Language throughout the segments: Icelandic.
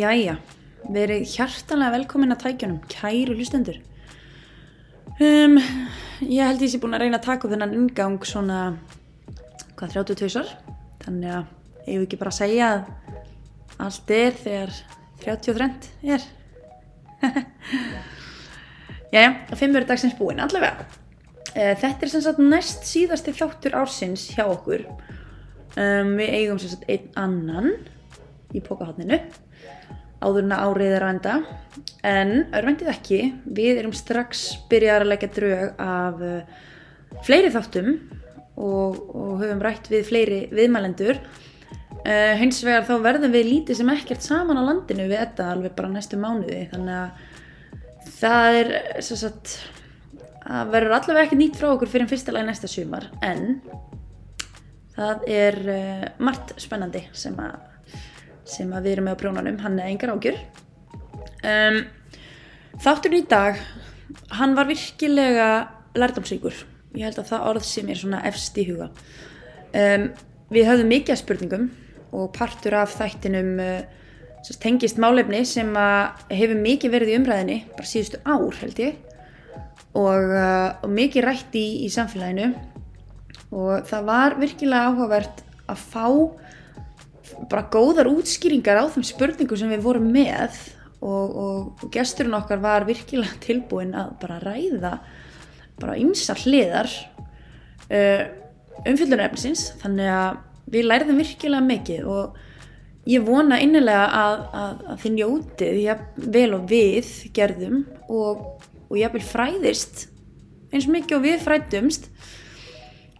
Jæja, verið hjartanlega velkomin að tækjunum, kæru hlustendur. Um, ég held ég sé búin að reyna að taka upp þennan ingang svona, hvað, 32 svar. Þannig að ég vil ekki bara segja að allt er þegar 33 er. Jæja, fimm verið dagsins búin, allavega. Uh, þetta er sem sagt næst síðasti þáttur ársins hjá okkur. Um, við eigum sem sagt einn annan í pókahotninu áður en að árið er að enda. En örvendið ekki við erum strax byrjar að leggja drög af uh, fleiri þáttum og, og höfum rætt við fleiri viðmælendur. Uh, hins vegar þá verðum við lítið sem ekkert saman á landinu við þetta alveg bara næstu mánuði. Þannig að það er sem sagt það verður allavega ekki nýtt frá okkur fyrir fyrstilega næsta sumar. En það er uh, margt spennandi sem að sem við erum með á prjónanum, hann er engar ágjur. Um, þátturinn í dag hann var virkilega lærdomsvíkur ég held að það orð sem er svona efst í huga. Um, við höfðum mikið af spurningum og partur af þættinum uh, tengist málefni sem hefur mikið verið í umræðinni bara síðustu ár held ég. Og, uh, og mikið rætt í, í samfélaginu. Og það var virkilega áhugavert að fá bara góðar útskýringar á þeim spurningum sem við vorum með og, og, gesturinn okkar var virkilega tilbúin að bara ræða bara ymsa hliðar uh, umfyllunarefnisins þannig að við læriðum virkilega mikið og ég vona innilega að, að, að þið njótið ég vel og við gerðum og, og ég vil fræðist eins og mikið og við frædumst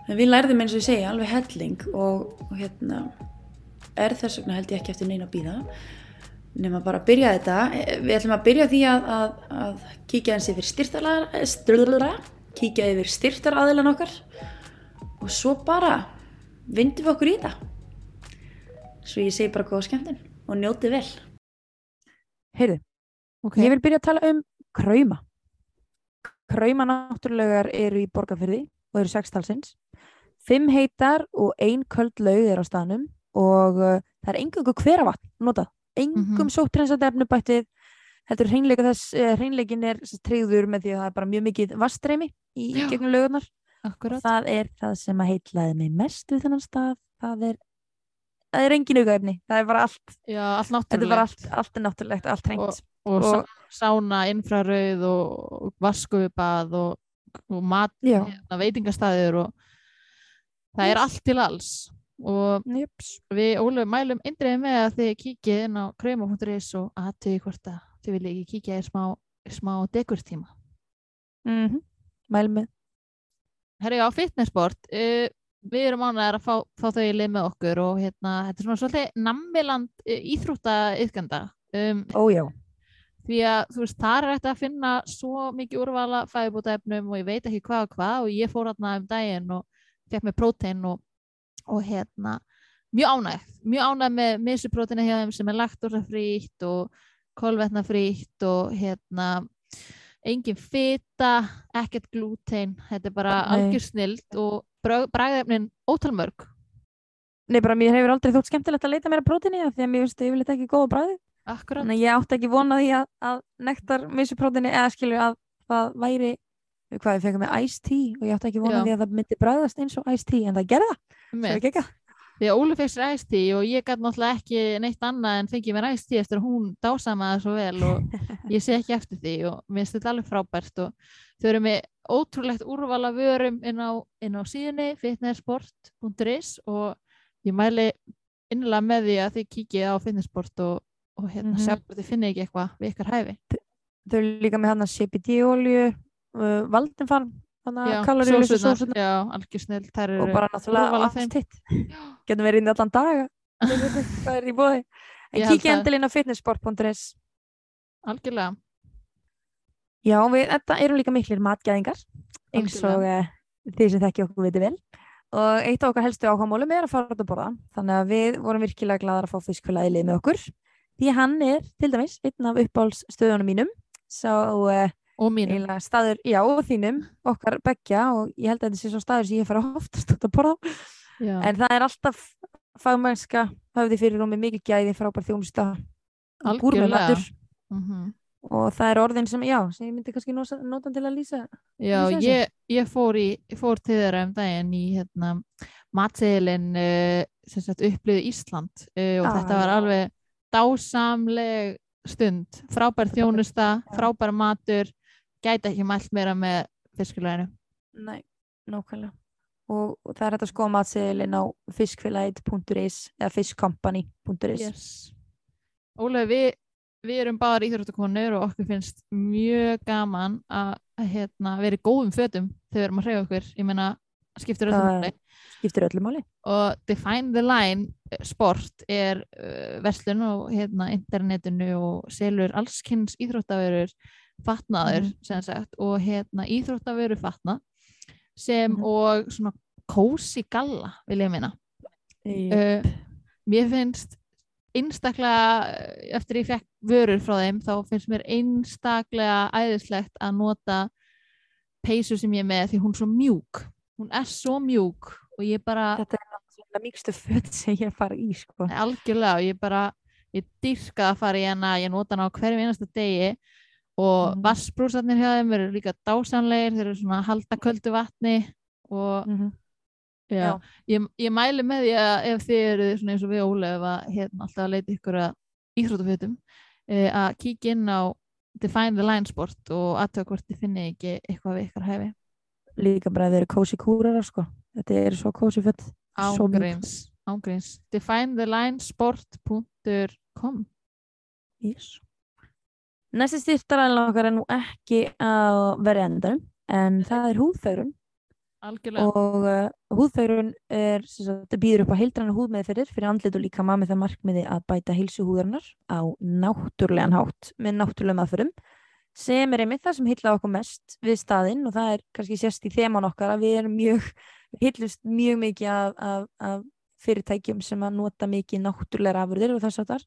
en við læriðum eins og ég segja alveg helling og, og hérna er þess vegna held ég ekki eftir neina að býða nema bara að byrja þetta. Við ætlum að byrja því að, að, að kíkja eins yfir styrtaraðila kíkja yfir styrtaraðilan okkar og svo bara vindum við okkur í þetta. Svo ég segi bara góða skemmtun og njóti vel. Heyrðu, Okay. ég vil byrja að tala um kræma kræma náttúrulegar eru í borgarfyrði og eru sextalsins. Fimm heitar og ein köld laug er á staðnum og uh, það er engungu hveravatn notað, engum mm. -hmm. sóttrensandi efnu bættið heldur hreinleika þess, uh, hreinleikin er tryggður með því að það er bara mjög mikið vastreimi í Já. gegnum laugarnar Akkurat. það er það sem að heitlaði mig mest við þennan stað, það er það er engin aukaefni, það er bara allt Já, allt þetta er náttúrulegt. allt, allt er náttúrulegt, allt hreint Og, og, og- sána, infrarauð og, vaskubað og, og mat, hérna, veitingastæður og það er allt til alls og jöps við Ólöf mælum eindriði með að þið kíkið inn á krauma.is og aðtöði hvort að þið viljið ekki kíkja í smá, smá degurstíma. mm -hmm. mælum með Herri á fitnessport, uh, við erum ánægðar að fá, fá þau í lið með okkur og hérna, þetta er svona svolítið nammiland uh, íþrótta yðganda. Um, ójá, því að þú veist, þar er þetta að finna svo mikið úrvala fæðubótaefnum og ég veit ekki hvað og hvað og ég fór hérna um daginn og fekk með prótein og, og hérna mjög ánægð, mjög ánægð með misupróteina hjá þeim sem er laktósafrítt og kolvetnafrítt og hérna engin fita, ekkert glútein. Þetta er bara algjör snild og bræðefnin ótalmörg Nei, bara mér hefur aldrei þótt skemmtilegt að leita mér að prótini því að mér finnst yfirleitt ekki góða bræði akkurat, þannig að ég átti ekki vona því að, að nektar missu prótini eða skilju að það væri hvað ég fekk með iced tea og ég átti ekki vona Já. því að það myndi bræðast eins og iced tea en það það Einmitt. er ekki ekki Því að Óli fekk sér æsti og ég gæti náttúrulega ekki neitt annað en fengið mér æsti eftir að hún dásamaði það svo vel og ég sé ekki eftir því og mér finnst þetta alveg frábært og þau eru með ótrúlegt úrval af vörum inn á, inn á síðunni fitnessport.is og ég mæli innlega með því að þið kíkið á fitnessport og, og hérna Mhm. sjá hvort þið finnið ekki eitthvað við ykkar hæfi. þau eru líka með hann að CBD-olju uh, Valdenfarm þannig Já, að kaloríulausu sósurnar, sósuna Já, algjör snill, þær eru og bara náttúrulega allt hitt getum verið inn allan dag. Hvað er í bóði en kíkja endilinn á fitnessport.is algjörlega. Já, við þetta erum líka miklir matgæðingar eins og uh, þið sem þekki okkur viti vel. Og eitt af okkar helstu áhugamálum er að fara út að borða. Þannig að við vorum virkilega gladar að fá fiskfélagið lið með okkur. Því hann er til dæmis einn af uppáhaldsstöðunum mínum. Svo uh, Og mínum. staður, já, og þínum okkar beggja og ég held að þetta sé svo staður sem ég fara oftast út að borða. Já. en það er alltaf fagmennska höfði fyrir og með mikil gæði frábær þjónusta Algjörlega. gúrmematur Mhm. og það er orðin sem, já, sem ég myndi kannski nota til að lýsa Já, Lýsa ég, ég fór, í, fór til þeirra um daginn í hérna, matseðilinn uh, sem sagt upplýðu Ísland uh, og Ah, þetta var alveg dásamleg stund, frábær þjónusta, frábær matur, gæti ekki mælt meira með fiskulaginu. Nei, nákvæmlega og, það er hægt að skoða matseðilinn á fiskfélagið.is eða fiskcompany.is Yes. Ólega, við, við erum báðar íþróttakonur og okkur finnst mjög gaman að að, hérna, vera í góðum fötum þegar við erum að hreyfa okkur. Ég meina, skiptir öllum máli. skiptir öllu máli og Define the Line eh, sport er uh, verslun og hérna internetinu og selur allskynns íþróttaverur fatnaður Mhm. sem sagt og hérna íþróttaveru fatna sem Mhm. og svona kósi galla vil ég minna Í- uh, mér finnst einstaklega eh, eftir ég fekk vörur frá þeim þá finnst mér einstaklega æðislegt að nota peysu sem ég er með því hún er svo mjúk hún er svo mjúk og ég bara þetta er náttúrulega mýkstu föt sem ég fara í sko. algjörlega og ég bara ég dyrka að fara í hana, ég nota hana á hverjum einasta degi og Mhm. vassbrúsarnir hjá þeim eru líka dásanlegir þeir eru svona að halda köldu vatni og Mhm. já, Já. Ég, ég mæli með því að ef þið eru svona eins og við Ólef að hérna alltaf að leita ykkur að íþrótafötum uh, að kíkja inn á Define the Line Sport og aðtöða hvort þið finni ekki eitthvað við ykkar hæfi líka bara þeir eru kósi kúrar sko. þetta er svo kósi föt Svo mjúk. ángreins, ángreins definethelinessport.com yes. Næsti styrtaræðin okkar er nú ekki að vera endanum en það er húðfægrun algjörlega. Og uh, húðfægrun er sagt, býður upp á heildræna húðmeðferðir fyrir andlit og líka með það markmiði að bæta heilsu húðarinnar á náttúrlegan hátt með náttúrlegum aðferðum sem er einmitt það sem heilla okkur mest við staðinn og það er kannski sérst í þeman okkar að við erum mjög við heillust mjög mikið af, af, af fyrirtækjum sem að nota mikið náttúrlegar afurðir og þess að þar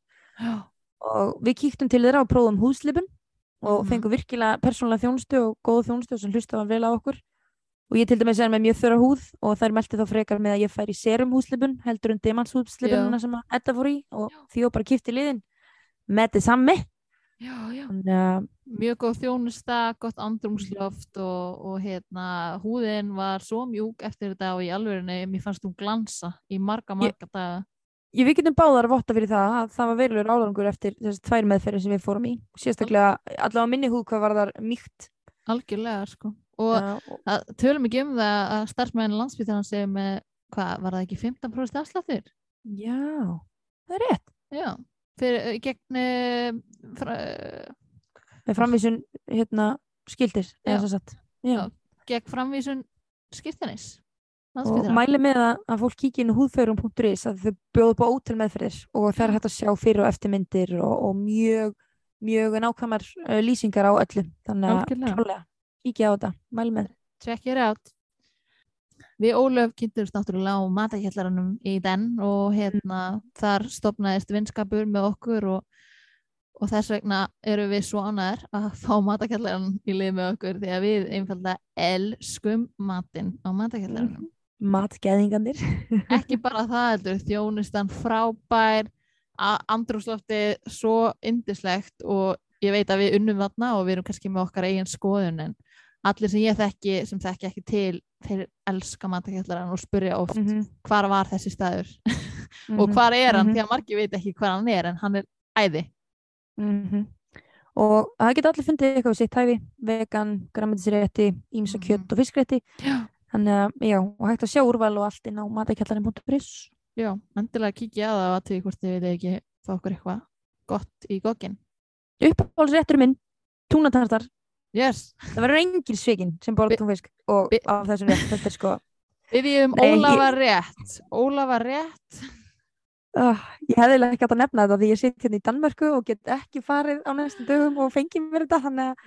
og við kíktum til þeirra og prófum húðslipun og Mhm. fengum virkilega persónulega þjónustu og góða þjónustu sem hlusta vel á okkur. Og ég til dæmis er með mjög þurra húð og þær meldi þá frekar með að ég fær í serum húðslipun heldur en demanshúðslipunina sem að Edda fór í og því og bara kipti liðin með þið sammi. Já, já. þannig að mjög góð þjónusta, gott andrumsloft og, og hérna húðin var svo mjúk eftir þetta og í alvörinu mér fannst hún glansa í marga, marga daga ég við getum báðar að votta fyrir það að það var verulegur álangur eftir þessi tvær meðferðir sem við fórum í sérstaklega allavega minni húð hvað var þar mýkt algjörlega sko og uh, og, tölum ekki um það að starfsmæðin landsbytarnan segir með, hvað, var það ekki 15% afsláttur? já, það er rétt Já, fyrir, eh, gegn uh, fra, með framvísun hérna skildir Já. já. Gegn framvísun skiptanis og mæli með að, fólk kíkja inn á húðfærum.is að þau bjóðu upp á ótal meðferðir og það er hægt að sjá fyrir og eftir myndir og, og mjög, mjög nákvæmar uh, lýsingar á öllu. Þannig að klálega kíkja á þetta, mæli með. Check it out. Við Ólöf kynntumst náttúrulega á matakjallaranum í den og hérna þar stopnaðist vinskapur með okkur og, og þess vegna eru við svo ánæður að fá matakjallaran í lið með okkur því að við einfallega elskum matinn á matakjallaranum. Matgeðingandir Ekki bara það heldur, þjónustan frábær, andrúslofti svo indislegt og ég veit að við unnum þarna og við erum kannski með okkar eigin skoðun en allir sem ég þekki sem þekki ekki til þeir elska matakjallaran og spyrja oft mm -hmm. hvar var þessi staður og hvar er hann, því að margir veit ekki hvar hann er en hann er æði Mhm. og það geta allir fundið eitthvað á sitt hæfi vegan, grammetisrétti, ímsa Mhm. kjött og fiskrétti Já. Þannig að já, og hægt að sjá úrval og allt inn á matakjallarinn.is Já, endilega kíkja á það og til hvort þið vilja ekki fá okkur eitthvað gott í gogin uppáhaldsréttur minn, túnatartar. Yes, það verður engin svikin sem borða Vi- túnfisk og af þessum rétt, þetta er sko við við um Nei, Óla ég- var rétt. Óla var rétt. Uh, ég hefði ekki átt að nefna þetta því ég sitt hérna í Danmörku og get ekki farið á næstu dögum og fengið mér þetta þannig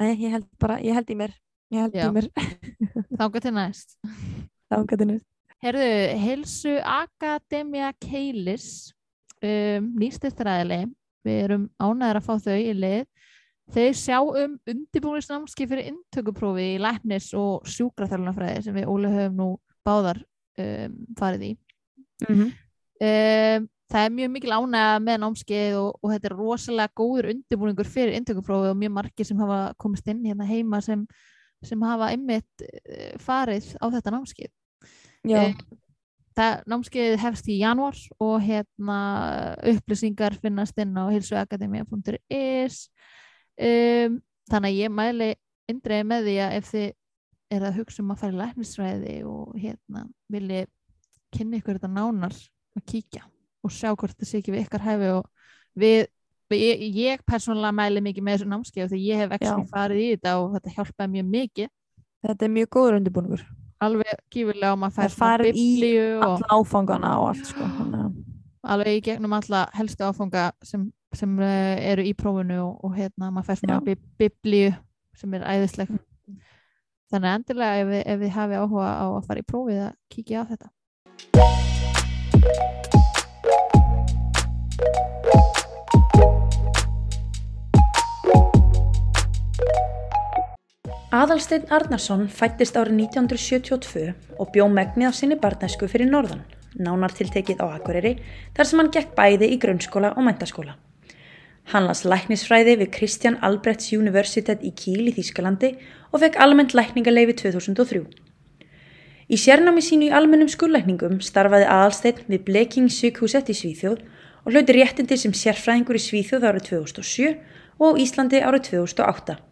að ég held bara, ég held í mér ég held í mér. Þángar til næst. Þangatinu Herðu, Helsu Akademia Keilis um, nýstyrþræðili við erum ánæður að fá þau í lið. Þeir sjá um undirbúinisnámski fyrir inntökuprófi í læknis og sjúkraþjálunafræði sem við Óli höfum nú báðar um, farið í. Mm -hmm. um, það er mjög mikil ánægja með námskeið og, og þetta er rosalega góður undirbúningur fyrir inntökuprófi og mjög margir sem hafa komist inn hérna heima sem, sem hafa einmitt eh, farið á þetta námskeið. Já, Eh, það námskeið hefst í janúar og hérna upplýsingar finnast inn á hilsuakademia.is um, þannig að ég mæli indreiði með því að ef þið er að hugsa um að fara í læknisfræði og hérna vilji kynna ykkur þetta nánar og kíkja og sjá hvort það sé ekki við ykkar hæfi og við- Ég, ég persónulega mæli mikið með þessu námskeið því ég hef ekki farið í þetta og þetta hjálpaði mjög mikið. Þetta er mjög góður undirbúningur. alveg gífurlega og maður fær farið í Alla áfangana og allt, sko. Alveg í gegnum alla helstu áfanga sem, sem uh, eru í prófinu og, og hérna maður fær svona bi biblíu sem er æðisleg þannig að endilega ef, ef þið hafi áhuga á að fara í prófið að kíkja á þetta Aðalsteinn Arnarsson fættist árið 1972 og bjó megnið af sinni barnæsku fyrir norðan, nánar tiltekið á Akureyri, þar sem hann gekk bæði í grunnskóla og mæntaskóla. Hann las læknisfræði við Christian Albrechts Universitet í Kíl í Þýskalandi og fekk almennt lækningaleifi 2003. Í sérnámi sínu í almennum skurlækningum starfaði Aðalsteinn við Bleking Sykhuset í Svíþjóð og hlauti réttindi sem sérfræðingur í Svíþjóð árið 2007 og Íslandi árið 2008.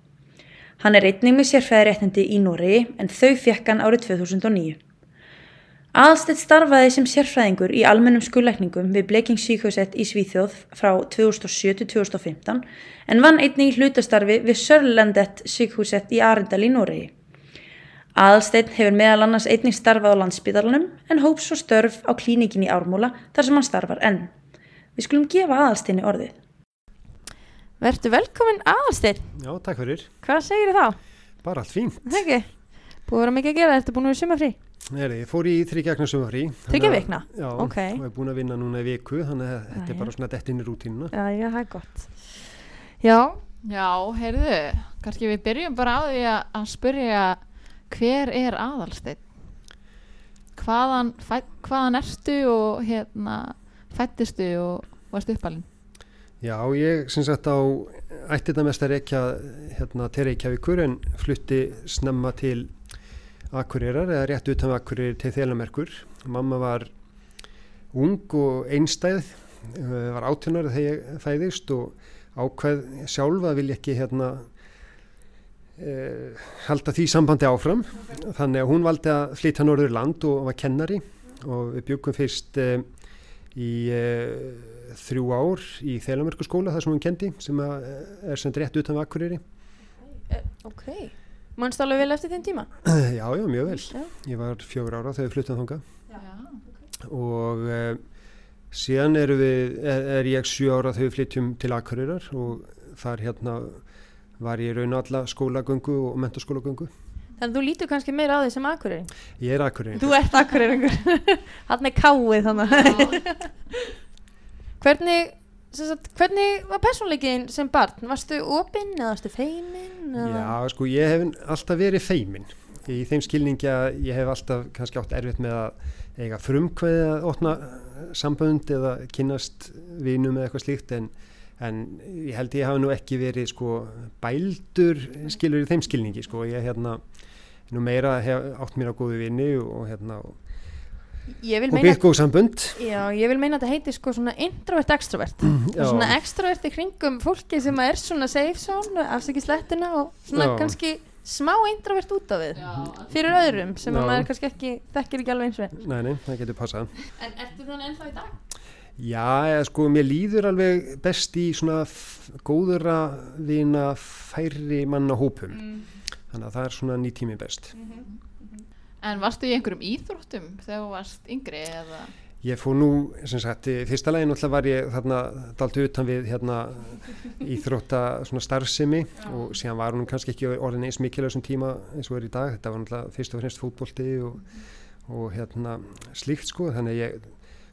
Hann er einnig með sérfræðiréttindi í Noregi en þau fekk hann árið 2009. Aðalstedt starfaði sem sérfræðingur í almennum skurlækningum við Bleking Sykhuset í Svíþjóð frá 2007 til 2015 en vann einnig í hlutastarfi við Sörlandet Sykhuset í Arendal í Noregi. Aðalsteinn hefur meðal annars einnig starfað á landsbytarlanum en hóps svo störf á klínikin í Ármúla þar sem hann starfar enn. Við skulum gefa aðalsteinni orðið. Vertu velkomin aðalsteinn. Já, takk fyrir. Hvað segir þá? Bara allt fínt. Það ekki? Búið að vera mikið að gera, ertu búin að vera sumafrí? Heri, ég fór í þryggjagna sumafrí. Þriggja vikna? Já, Ok. og er búin að vinna núna í viku, þannig að þetta er bara svona dett inn í rútínuna. Já, já, það er gott. Já, Já, heyrðu, kannski við byrjum bara á því að, spyrja hver er aðalsteinn? Hvaðan, hvaðan ertu og hérna fættistu og varstu uppalinn? Já, ég á ætti þetta mest að reykja hérna, til Reykjavíkur en flutti snemma til Akureyrar eða rétt utan Akureyri til Þelamerkur. Mamma var ung og einstæð, eh, var átjónar þegar ég fæðist og ákveð sjálfa vil ég ekki hérna uh, halda því sambandi áfram. Þannig að hún valdi að flytja norður land og var kennari og við byggum fyrst uh, í uh, þrjú ár í Þelamerkurskóla þar sem hún kendi sem eh, er sem rétt utan Akureyri. ok. Mannst alveg vel eftir þinn tíma? Já, já, mjög vel. Já. Ég var fjögur ára þegar við fluttum þangað Já. og uh, síðan eru við, er, er ég sjö ára þegar við flytjum til Akureyrar og þar hérna var ég í raun alla skólagöngu og mentaskólagöngu. Þannig að þú lítur kannski meira á því sem akureyri. Ég er Akureyri. Þú ert akureyringur. Hann er káið þannig. Hvernig, sagt, hvernig var persónleikin sem barn? Varstu opinn eða varstu feiminn? Já, sko, ég hef alltaf verið feimin í þeim skilningi að ég hef alltaf kannski átt erfitt með að eiga frumkveði að opna sambönd eða kynnast vinum eða eitthvað slíkt en, en ég held ég hafa nú ekki verið sko bældur skilur í þeim skilningi sko, ég hérna nú meira hef átt mér á góðu vini og hérna og, og sambönd já, ég vil meina að þetta heiti sko svona introvert extrovert. Já. Svona extrovert í kringum fólki sem er svona safe zone, afsaki slettuna og svona Já. kannski smá introvert út af við. Fyrir öðrum sem að Já. maður kannski ekki, þekkir ekki alveg eins og Nei, nei, það getur passað En ertu þannig ennþá í dag? Já, eða sko, mér líður alveg best í svona góðura vina færri manna hópum. Þannig að það er svona nýtími best. En varstu í einhverjum íþróttum þegar þú varst yngri eða? Ég fór nú, sem sagt, í fyrsta lagi náttúrulega var ég þarna daldi utan við hérna íþrótta svona starfsemi og síðan var hún kannski ekki orðin eins mikil á þessum tíma eins og er í dag. Þetta var náttúrulega fyrst og fremst fótbolti og, og hérna slíkt sko. Þannig að ég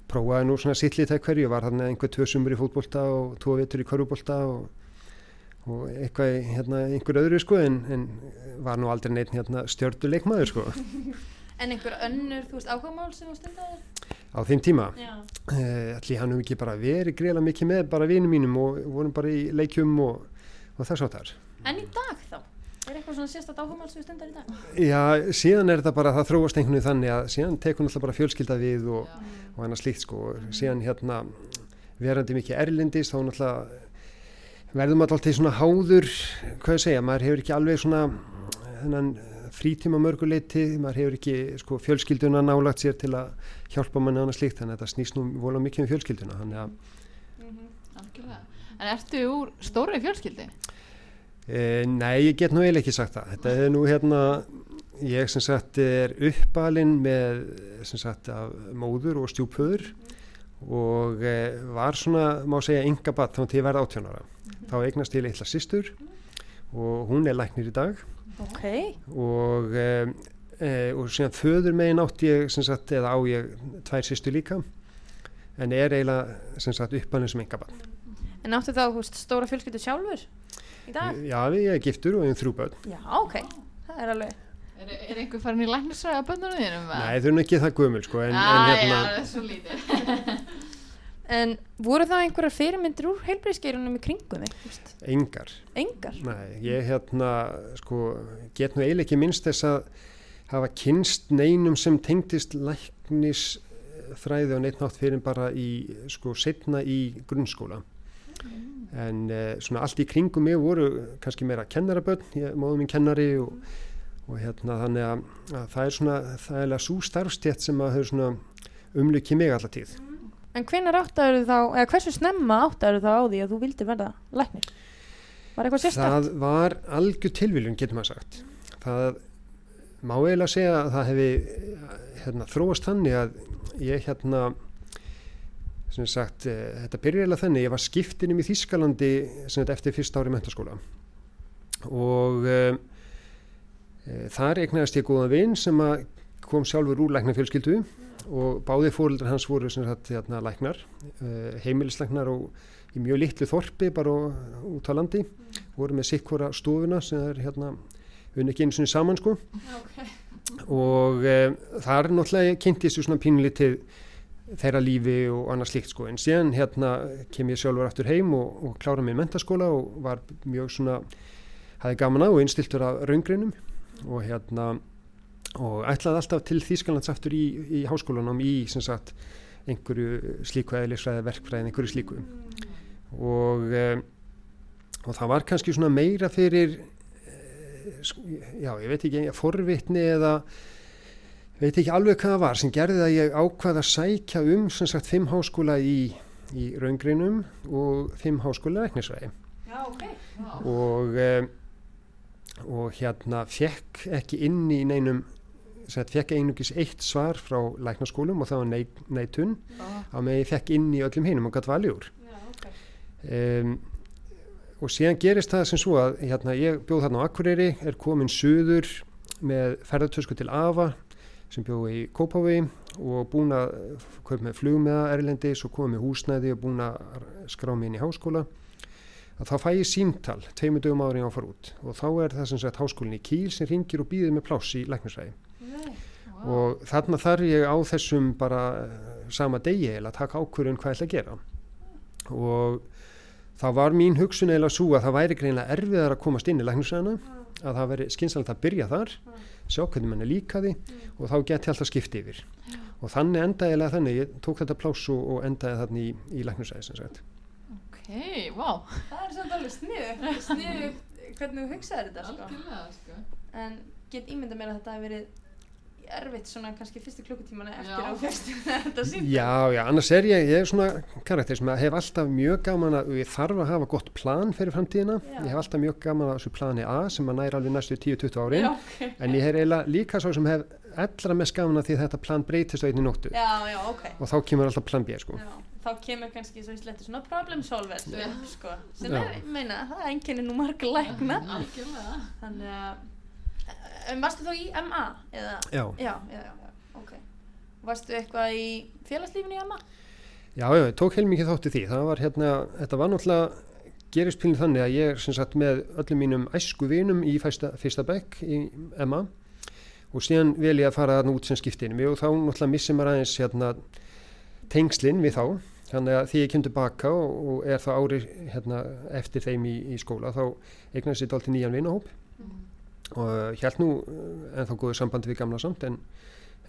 prófaði nú svona þegar hverju. Var þarna einhver tvö sumur í fótbolta og tvo vetur í körfubolta og, og eitthvað í hérna einhver öðru sko en, en var nú aldrei neitt hérna stjördu leikmaður sko. En einhver önnur, þú veist, áhugamál sem þú stundaðir? á þeim tíma Já. uh, allir hann hefur ekki bara verið greila mikið með bara vinum mínum og vorum bara í leikjum og, og þess áttar En í dag þá? Er eitthvað svona sérstætt áhugamál sem við stundar í dag? Já, síðan er þetta bara, það þróast einhvern veginn þannig að síðan tekur náttúrulega bara fjölskylda við og, og annað slíkt sko síðan hérna verandi mikið erlendis þá náttúrulega verður maður alltaf svona háður, hvað ég segja, maður hefur ekki alveg svona þennan frítíma mörguleiti, maður hefur ekki sko fjölskylduna nálagt sér til að hjálpa manni annað slíkt, þannig að þetta snýst nú vola mikið um fjölskylduna, þannig að Algjörlega. En ertu úr stóri fjölskyldi? E, nei, ég get nú eiginlega ekki sagt það. Þetta er nú hérna, ég sem sagt er uppalinn með sem sagt af móður og stjúpöður og e, var svona, má segja, ynga badd þá til ég verði átjónara. Þá eignast ég litla systur og hún er læknir í dag Ok. og, e, og síðan föður megin átt ég sem sagt, eða á ég tvær systur líka en er eiginlega uppalinn sem ynga badd. En áttu þá, veist, stóra fjölskyldu sjálfur í dag? Já, ég er giftur og ég er þrjú börn. Já, ok. Það er alveg. Er, er einhver farin í læknisræða bönnunum þínum? Nei, þau eru ekki það gömul sko, en, en ah, hérna... Já, það er svo lítið. En voru það einhverjar fyrirmyndir úr heilbreyðsgeirunum í kringum þig? Engar, Engar? nei, ég hérna sko, get nú eiginlega ekki minnst þess að hafa kynst neinum sem tengdist læknisfræði og neitt nátt fyrir bara í sko setna í grunnskóla en uh, svona allt í kringum mig voru kannski meira kennarabönn, ég móðum minn kennari og, og hérna þannig að, að það er svona, það er svo starfstjætt sem að hefur svona umlykið mig alltaf tíð En hvenær áttaður þá, eða hversu snemma áttaður þá á því að þú vildi verða læknir? Var eitthvað sérstætt? Það var algjör tilviljun, getur maður sagt. Það má eiginlega segja að það hefði hérna, þróast þannig að ég hérna, sem sagt, eh, þetta byrja eiginlega þannig, ég var skiptinum í Þískalandi eftir fyrsta ári mentaskóla og e, e, þar eignæðist ég góðan vinn sem kom sjálfur úr læknafjölskyldu og báði fóreldrar hans voru sagt hérna læknar, uh, heimilislæknar og í mjög litlu þorpi bara út á landi, voru með sikkvara stofuna sem er hérna unni ekki einu sinni saman sko. Og uh, þar náttúrulega kynnti þessu svona pínlítið þeirra lífi og annað slíkt sko. En síðan hérna kem ég sjálfur aftur heim og, og klára í mentaskóla og var mjög svona hafði gaman á og innstiltur af raungreinum og hérna og ætlaði alltaf til Þýskalands aftur í, í háskólanum í sem sagt einhverju slíku eðlisfræði, verkfræði, einhverju slíku og, e, og það var kannski svona meira fyrir e, já, ég veit ekki forvitni eða veit ekki alveg hvað það var sem gerði að ég ákvaða að sækja um sem sagt fimm háskóla í, í raungreinum og fimm háskóla reknisvæði Já, ok. og, e, og hérna fekk ekki inn í neinum fekk einungis eitt svar frá læknaskólum og það var nei- neitun. Á með ég fekk inn í öllum hinum og gætt valið úr. Já, ok. um, og síðan gerist það sem svo að hérna, ég bjóð þarna á Akureyri er komin suður með ferðartösku til Ava sem bjóð í Kópaví og búin að kaupa með flug með Erlendis og komið húsnæði og búin að skrá mig inn í háskóla að þá fæ ég símtal tveimur dögum ári á að fara út. Og þá er það sem sagt háskólinn í Kíl sem ringir og býðir með pláss í læknisræði og þarna þarf ég á þessum bara eh, sama degi að taka ákvörðun hvað ég ætla að gera. Og þá var mín hugsun eiginlega svo að það væri greinlega erfiðar að komast inn í læknisræðina að það veri skynsalegt að byrja þar sjá hvernig mann er líkaði og þá geti alltaf skipti yfir. Og þannig endaði eiginlega þannig, ég tók þetta pláss og, endaði þannig í, í læknisræði sem sagt Ok, vá. Það er svolítið alveg sniðu, sniðu hvernig þú hugsaðir þetta sko. Algjörlega, sko. En get ímynda mér að þetta hefur verið erfitt svona kannski fyrstu klukkutímana eftir Já. á fyrstu þetta símt. Já, já, annars er ég, ég er svona karakter sem hef alltaf mjög gaman að ég þarf að hafa gott plan fyrir framtíðina Já. ég hef alltaf mjög gaman að þessu plani A sem að næra alveg næstu 10-20 árin Já, ok. en ég er eiginlega líka svo sem hef allra mest gaman að því að þetta plan breytist á einni nóttu Já, já, ok. og þá kemur alltaf plan B sko. Þá kemur kannski svo í sletti svona problem solver upp, sko. sem Já. er, meina, það er enginni nú marga lækna þannig að en varstu þá í MA eða? Já, Já, já, já, já, ok Varstu eitthvað í félagslífinu í MA? já, já, ég tók heilmikið þátti því það var hérna, þetta var náttúrulega gerist pílinn þannig að ég er sem sagt með öllum mínum æsku vinum í fyrsta, fyrsta bekk í MA og síðan vel ég að fara þarna út sem skiptinum og þá náttúrulega missi maður aðeins hérna tengslinn við þá þannig að því ég kem tilbaka og, og er þá ári hérna, eftir þeim í, í skóla þá eignast ég dálítið nýjan vinahóp. Og held nú en þá góðu sambandi við gamla samt en,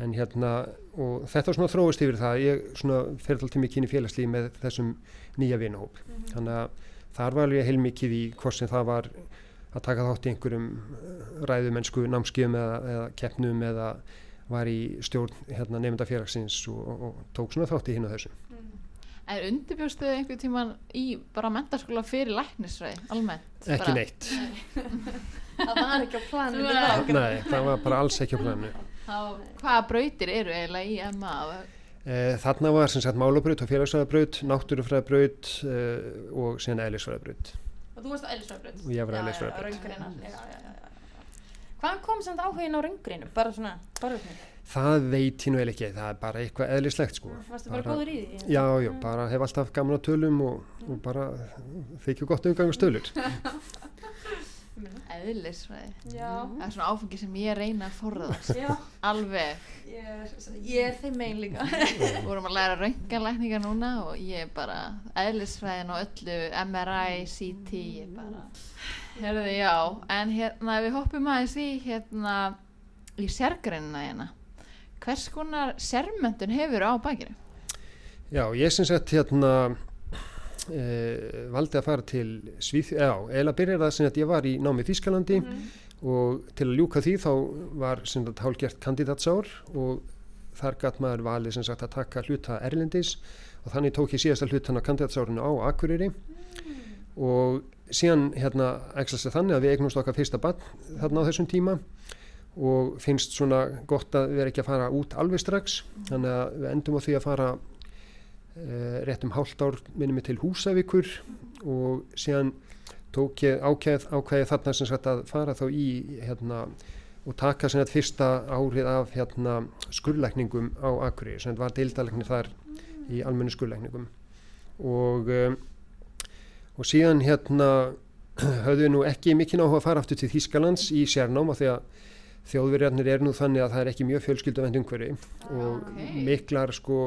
en hérna og þetta var svona þróist yfir það ég svona fer alltaf mikið inn í félagslíf með þessum nýja vinahóp. Þannig að þar var alveg heilmikið í hvort sem það var að taka þátt í einhverjum ræðumennsku námskjöfum eða, eða keppnum eða var í stjórn hérna, nefnda félagsins og, og, og tók svona þátt í hinn og þessu En undirbjóstu þið einhvern tíman í bara mentaskóla fyrir læknisræði, almennt? ekki bara, neitt, Það var ekki á planinu nei, það var bara alls ekki á planu Þá, hvaða brautir eru eiginlega í MA? Eh, Þarna var sem sagt málabraut og félagsfræðabraut, náttúrufræðabraut eh, og síðan eðlisfræðabraut. Og þú varst á Elisfræðabraut? Og ég var á Já, Eðlisfræðabraut. Já, raungreinar. Já, já, já, já, já. Hvaðan kom samt áhugin á raungreinum? Bara svona, bara upp með. Það veit nú eða ekki, það er bara eitthvað eðlislegt sko. Varstu bara góður í því? Já, já, bara hef alltaf gaman á tölum og, og bara þykju gott umgang á stölur. Eðlisfræði. Já. Það er svona áfengi sem ég reyna að forðast. Já, Alveg. ég er, ég er þeim megin líka. Við vorum að læra rönganlækninga núna og ég er bara eðlisfræðin og öllu MRI, CT, ég bara... Herði, já, en hérna við hoppum aðeins í hérna í sérgreinina hérna. Hvers konar sérmöntun hefur á bakinu? Já, ég sem sagt hérna e, valdi að fara til Svíð, já, eða byrjar það sem sagt ég var í námi í Þýskalandi og til að ljúka því þá var sem sagt hálgert kandidatsár og þar gatt maður valið sem sagt að taka hluta erlendis og þannig tók ég síðasta hlutan á kandidatsárinu á Akureyri og síðan hérna æxlast það þannig að við eignumst okkar fyrsta bann þarna á þessum tíma og finnst svona gott að vera ekki að fara út alveg strax. Þannig að við endum á því að fara uh, rétt um hálft ár minnum við til Húsavíkur og síðan tók ég ákveð, ákveði þarna sem sagt að fara þá í hérna og taka sem sagt fyrsta árið af hérna skurlækningum á Akureyri sem var deildalæknir þar í almennu skurlækningum og um, og síðan hérna höfðu við nú ekki mikinn áhuga að fara aftur til Þýskalands í sérnám af því að þjóðverjarnir er nú þannig að það er ekki mjög fjölskylduvend umhverfi og ok. miklar sko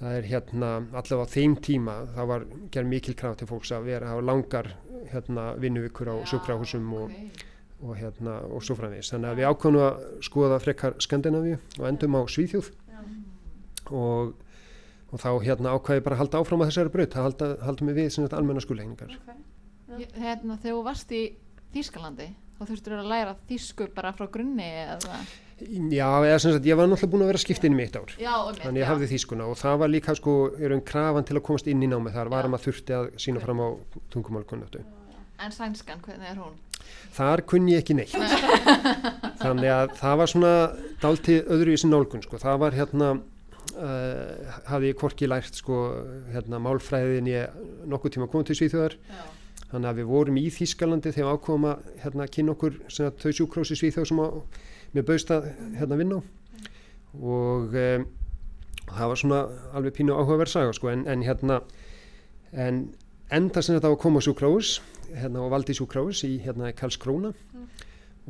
það er hérna allavega á þeim tíma það var gerð mikil kraft til fólks að vera að hafa langar hérna vinnuvikur á sjúkrahúsum og, og hérna og svo framvegis. Þannig að við ákvæmum að skoða frekar Skandinavíu og endum á Svíþjóð. Og, og þá hérna ákvæði bara að halda áfram að þessari braut það halda, halda mig við sem þetta almenna skulegningar Ég- Hérna, þegar þú varst í Þýskalandi, þá þurftur að læra þýsku bara frá grunni eða... Já, eða sem sagt ég var náttúrulega búin að vera skipt inn í mitt ár Já, um þannig ég hafði þýskuna og það var líka sko er um krafan til að komast inn í námi þar var Já. að maður þurfti að sína fram á tungumálkunnáttu En sænskan, hvernig er hún? þar kunni ég ekki neitt þannig að það var svona dáltið öðru í sin nálgun sko. það var hérna uh, hafði ég hvorki lært sko hérna málfræðin ég nokkuð tíma komið til Svíþjóðar Já. Þannig að við vorum í Þýskalandi þegar ákváðum að hérna kynna okkur þau sjúkrósi Svíþjóð sem að mér bauðst að hérna vinna á. Og um, það var svona alveg pínu áhugaverð saga sko en, en hérna en enda sem þetta á að koma sjúkrós hérna og valdi sjúkrós í hérna Karlskróna.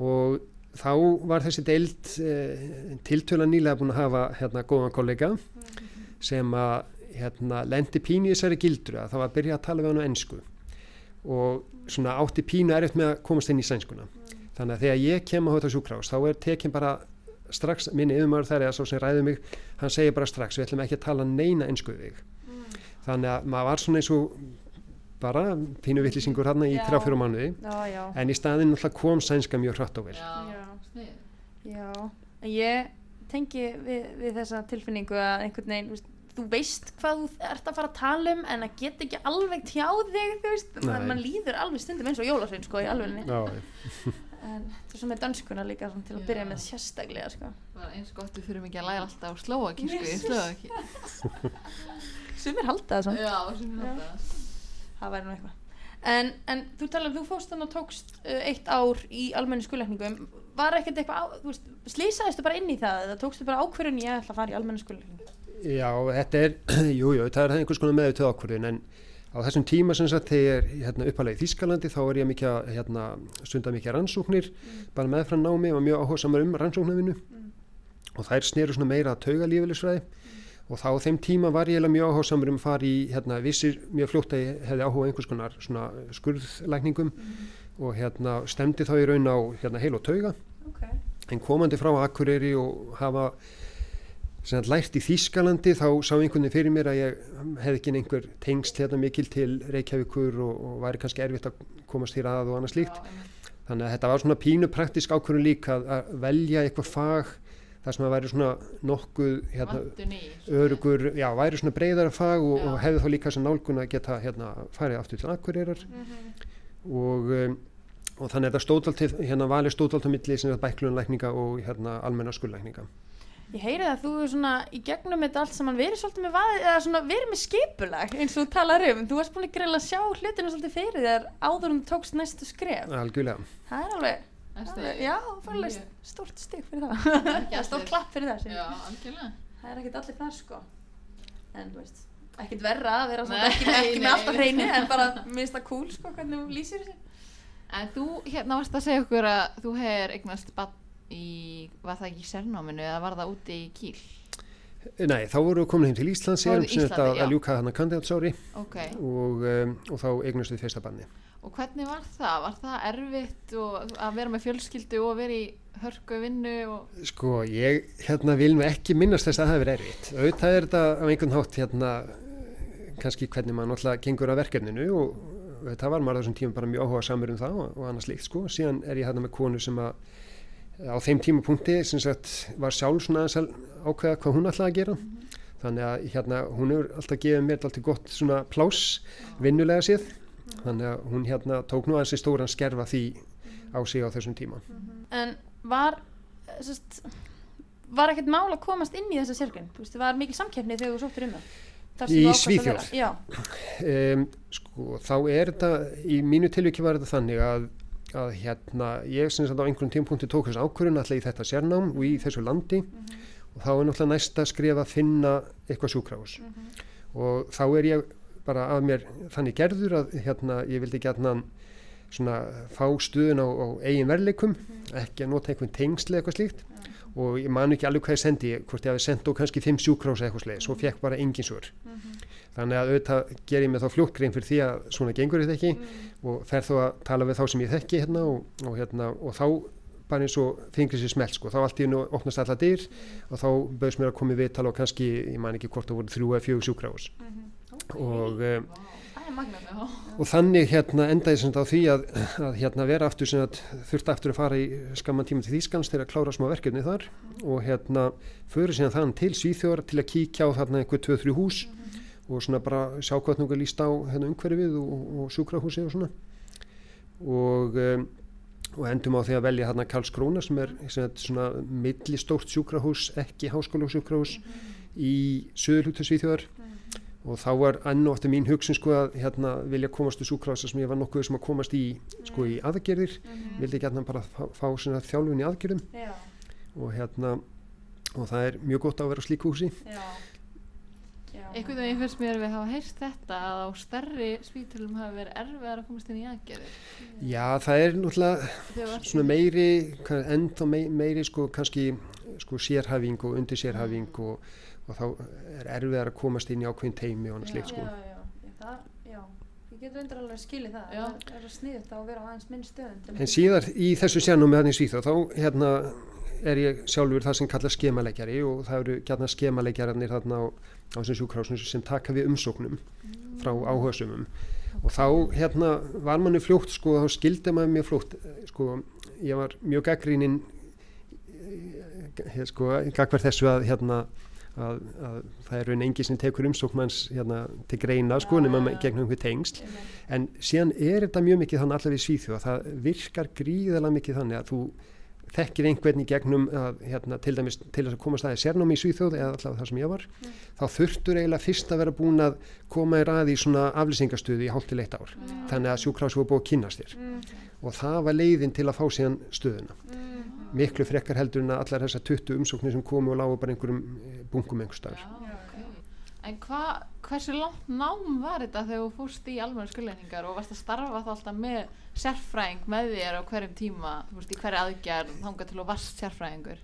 Og þá var þessi deild eh, tiltöla nýlega búin að hafa hérna góðan kollega sem að hérna lendi pínu í þessari gildru að það var að byrja að tala við hann á ennsku og svona átti pínu erfitt með að komast inn í sænskuna þannig að þegar ég kem á þetta sjúkrás þá er tekin bara strax minni yfirmaður þar eða svo sem ræði mig hann segir bara strax við ætlum ekki að tala neina ennsku við þig þannig að maður var svona eins og bara pínu vittlýsingur hann í Já. þrjá fyrir mánuði Já, já. en í staðinn náttúrulega kom sænska mjög hratt og vel Já, Já. snið. Já, en ég tengi við, við þessa tilfinningu að einhvern veginn, þú veist, hvað þú ert að fara að tala um en að geta ekki alveg tjá þig, þú veist, Nei. man, man líður alveg stundum eins og jólasvein, sko, í alvegni. Já, En það er svo með danskuna líka svona, til að byrja með sérstaklega, sko. Það var eins gott við þurfum ekki að læra alltaf á slóakísku í slóakí. Sumir halda það svona. Já, sem er alltaf. Það væri nú eitthvað. En, en þú talaði, þú fórst þannig og tókst uh, eitt ár í almenni skuleikningum. Var ekkert eitthvað, á, þú bara inn í það eða tókstu bara ákvörðun ég ætla að fara í almenni skuleikningu? Já, þetta er, jú, jú, það er einhvers konar meðutöð ákvörðin en á þessum tíma sem sagt þegar ég er hérna, uppalega í Þískalandi þá er ég mikið að hérna, stunda mikið rannsóknir bara meðfram námi og mjög áhugasamar um rannsóknarvinnu. Og þær sneru svona meira að tauga lífélisfræði og þá á þeim tíma var ég mjög áhugasamur um að fara í, hérna, vissir mjög fljótt að ég hefði áhuga einhvers konar svona skurðlækningum. Og hérna stemdi þá í raun á hérna, heil og tauga. Ok. en komandi frá Akureyri og hafa sem lært í Þýskalandi þá sá einhvern veginn fyrir mér að ég hefði ekki einhver tengst hérna mikil til Reykjavíkur og, og væri kannski erfitt að komast þér að og annað slíkt. Þannig að þetta var svona pínu praktisk ákvörðun líka að, að velja eitthvað fag þar sem að væri svona nokkuð hérna, örugur, já, væri svona breyðara fag og, og hefði þá líka þess að nálgun að geta hérna farið aftur til Akureyrar. Og, um, og þannig að þetta stóðalt hérna valið stóðalt á milli sem þetta bæklunlækninga og hérna almenna skullækninga. Ég heyri það að þú er svona í gegnum þetta allt saman verið svolítið með vaðið, eða svona verið með skipulag eins og þú talar um. Þú varst búin að greila að sjá hlutinu svolítið fyrir þér áður þú tókst næstu skref. Algjörlega. Það er alveg, alveg já, það alveg stórt stig fyrir það. Ekki Já, stórt klapp fyrir það. segir. Já, algjörlega. Það er ekkert allir þar sko. En þú veist, ekkert verra að vera svona ekki, ekki með allt á hreinu en bara minnst það cool sko hvernig þú lýsir þessu. En þú hérna varst að segja okkur að þú hefur eignast bann í, var það ekki í sérnáminu eða var það úti í kýl? Nei, þá voru við komin heim til Íslands, erum sem þetta já. að ljúka hann að kandidatsári Ok, og, um, og þá eignast við fyrsta banni. og hvernig var það? Var það erfitt og að vera með fjölskyldu og vera í hörku vinnu og... Sko, ég hérna vil mig ekki minnast þess að það hefur erfitt. Auðvitað er þetta á einhvern hátt hérna kannski hvernig maður náttúrulega gengur að verkefninu og það var maður á þessum tíma bara mjög áhuga samur um það og, og annars líkt sko. Síðan er ég hérna með konu sem að á þeim tímapunkti sem sagt var sjálf svona ákveða hvað hún ætlaði að gera. Þannig að hérna hún hefur alltaf gefið mér alltaf gott svona plás vinnulega séð. Þannig að hún hérna tók nú aðeins í stóran skerfa því á sig á þessum tíma. En var, sest, var ekkert mál að komast inn í þessa sérgrin? Þú veist, var mikil samkeppni þegar þú sóttir um það? Í Svíþjóð? um, sko, þá er þetta í mínu tilviki var þetta þannig að, að hérna, ég sem sagt á einhverjum tímpunkti tók þess ákvörðun alltaf í þetta sérnám og í þessu landi og þá er náttúrulega næsta skref að finna eitthvað sjúkrahús. Og þá er ég bara að mér þannig gerður að hérna, ég vildi gætna svona fá stuðun á, á eigin verleikum ekki að nota einhvern tengsli eitthvað slíkt. Og ég man ekki alveg hvað ég sendi hvort ég hafi sendt og kannski fimm sjúkrahús eitthvað sleið svo fekk bara engin svör þannig að auðvitað ger ég mig þá fljótt grein fyrir því að svona gengur þetta ekki og fer þó að tala við þá sem ég þekki hérna og, og, hérna, og þá bara eins og fingri sér smelt sko, þá allt í hennu opnast allar dyr og þá bauðs mér að koma í viðtal og kannski, ég man ekki hvort það voru þrjú eða fjögur sjúkrahús. Og, um, Það er magnað. Já. og þannig hérna endaði sem þetta á því að, að hérna vera aftur sem að þurfti aftur að fara í skamman tíma til Þýskans til að klára smá verkefni þar. Og hérna fyrir síðan þann til Svíþjóðar til að kíkja á þarna einhver 2-3 hús og svona bara sjá hvað núna líst á hérna umhverfið og, og sjúkrahúsi og svona og, um, og endum á því að velja hérna Karlskrona sem er sem svona millistórt sjúkrahús ekki háskóla sjúkrahús í söðurhútu Svíþjóðar og þá var enn og eftir mín hugsun sko að hérna vilja komast til sjúkrahúsa sem ég var nokkuð sem að komast í sko í aðgerðir vildi ekki hérna bara fá, fá svona þjálfun í aðgerðum Já. og hérna og það er mjög gott að vera á slíku húsi Já. Já. Einhvern veginn finnst mér við hafa heyrst þetta að á stærri spítulum hafi verið erfiðar að komast inn í aðgerðir. Já, það er náttúrulega svona meiri, ennþá mei- meiri sko kannski sko sérhæfing og undir sérhæfing og, og þá er erfiðar að komast inn í ákveðin teimi og annað slíkt sko. Já, já, já. Það, já. Ég getur reyndar alveg að skilja það. Já. Það er að sniðut á að vera á aðeins minn stöðum. En síðar í þessu sérnámi þannig Svíþá þá hérna er ég sjálfur það sem kalla skemaleikjari og það eru gætna skemaleikjararnir þarna á, á þessum sjúkrahúsum sem taka við umsóknum frá áhugasumum og þá hérna var manni fljótt sko þá skildi maður mjög fljótt sko ég var mjög gaggrínin eh, sko gagvar þessu að hérna að, að það er raun engi sem tekur umsókmanns hérna til greina sko nema með- gegnum einhver tengsl. En síðan er þetta mjög mikið þannig allavega í Svíþjóð að það virkar gríðalega mikið þannig að þú þekkir einhvern í gegnum að, hérna, til dæmis til þess að komast aðeins sérnámi í Svíþjóð eða allavega það sem ég var þá þurftur eiginlega fyrst að vera búin að koma í ræði í svona aflýsingastöðu í hálft til eitt ár. Þannig að sjúkrás var búið að kynast þér. Og það var leiðin til að fá síðan stöðuna. Miklu frekkar heldur en að allar þessar 20 umsóknir sem komu og lágu bara einhverjum eh, bunkum einhver staðar. Já, ok. En hva, hversu langt nám var þetta þegar þú fórst í almenna skulleiningar og varst að starfa þá alltaf með sérfræðing með þér á hverjum tíma, þú veist, í hverju aðgerð, þangað til þú varst sérfræðingur?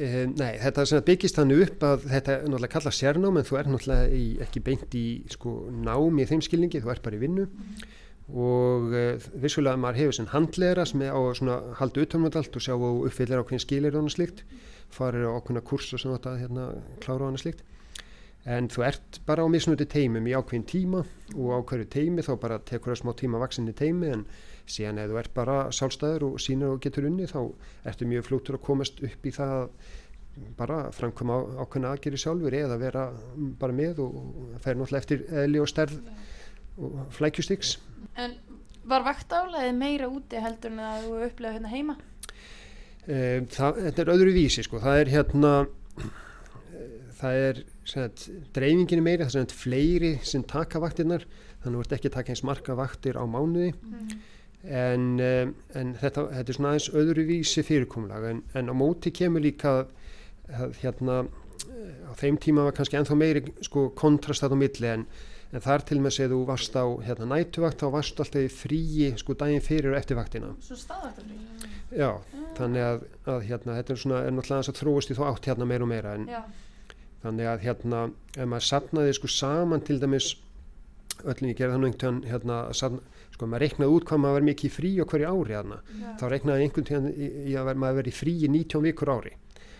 e, nei, þetta byggist þannig upp að þetta er náttúrulega kalla sérnám en þú er náttúrulega í, ekki beint í sko, nám í þeim skilningi, þú er bara í vinnu. Og e, vissulega maður hefur sem handleira sem er á að halda utanum allt og sjá og uppfyllir á hvernig skilir og slikt, farir á okkurna kursu sem þetta hérna, klára og slikt en þú ert bara á misnuti teimum í ákveðin tíma og á hverju teimi þá bara tekur það smá tíma vaksinni teimi en síðan ef þú ert bara sálstæður og sínur og getur unni þá ertu mjög flútur að komast upp í það bara framkvæma ákveðna aðgeri sjálfur eða vera bara með og er náttúrulega eftir eðli og stærð og flækjustyks En var vaktálaðið meira úti heldur en að þú upplegaði hérna heima? E, það, þetta er öðru vísi sko, það er hérna það er sagt, dreifingin meiri, það er fleiri sem taka vaktirnar, þannig að þú ert ekki að taka eins marga vaktir á mánuði. Mm. en, um, en þetta, þetta er svona aðeins öðruvísi fyrirkomlag en, en á móti kemur líka að hérna á þeim tíma var kannski enþá meiri sko kontrastat á milli. En, en þar til með þú varst á hérna, nætuvakt þá varst alltaf fríi sko daginn fyrir og eftir vaktina. Svo staðvægtafrí Já, þannig að, að hérna, þetta er svona er náttúrulega að þróast í þá átt hérna meira og meira. En Já þannig að hérna ef maður sapnaði sko saman til dæmis öllum ég gerði þannig einhvern veginn hérna sapna, sko maður reiknaði út hvað maður verið mikið frí á hverju ári hérna Já. þá reiknaði einhvern veginn í, í að maður verið frí í 19 vikur ári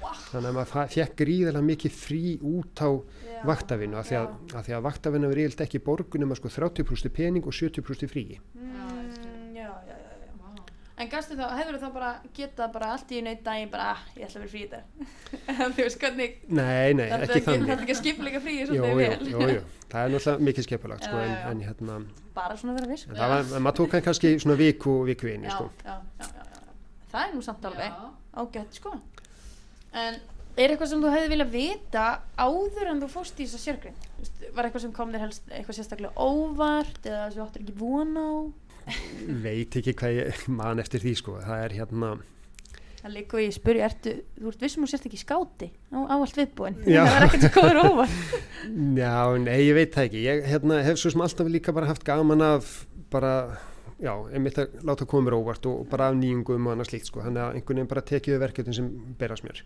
wow. þannig að maður fekk gríðilega mikið frí út á Já. vaktavinu af því að, að, að vaktavinu verið ekki borgunum að sko 30% pening og 70% frí mm, En gæstu þá, hefur þá bara getað bara allt í neitt daginn bara, ah, ég ætla að vera frí í þetta Þú veist hvernig Nei, nei, ekki er þannig. þetta ekki að skipleika frí Jú, jú, vel. jú, jú, það er náttúrulega mikið skipulagt sko, en, en hérna Bara svona vera viss. En það var, en maður tók hann kannski svona viku, viku inni já, sko. Já, já, já, já. Það er nú samt alveg ágætt sko. En er eitthvað sem þú hefði viljað vita áður en þú fórst í þessa sérgrein? Þú veist, Var eitthvað sem kom þér helst eitthvað sérstaklega óvart eða veit ekki hvað ég man eftir því sko. Það er hérna Það líka og ég spurði, ertu, þú ert vissum og sért ekki skáti? Á, allt viðbúin Já. það er ekkert sem komður óvart já, nei, ég veit það ekki. Ég hérna, hef svo sem alltaf líka bara haft gaman af bara, já, einmitt að láta koma mér óvart og bara af nýjungum og annað slíkt sko, þannig að einhvern veginn bara tekið verkefnin sem berast mér.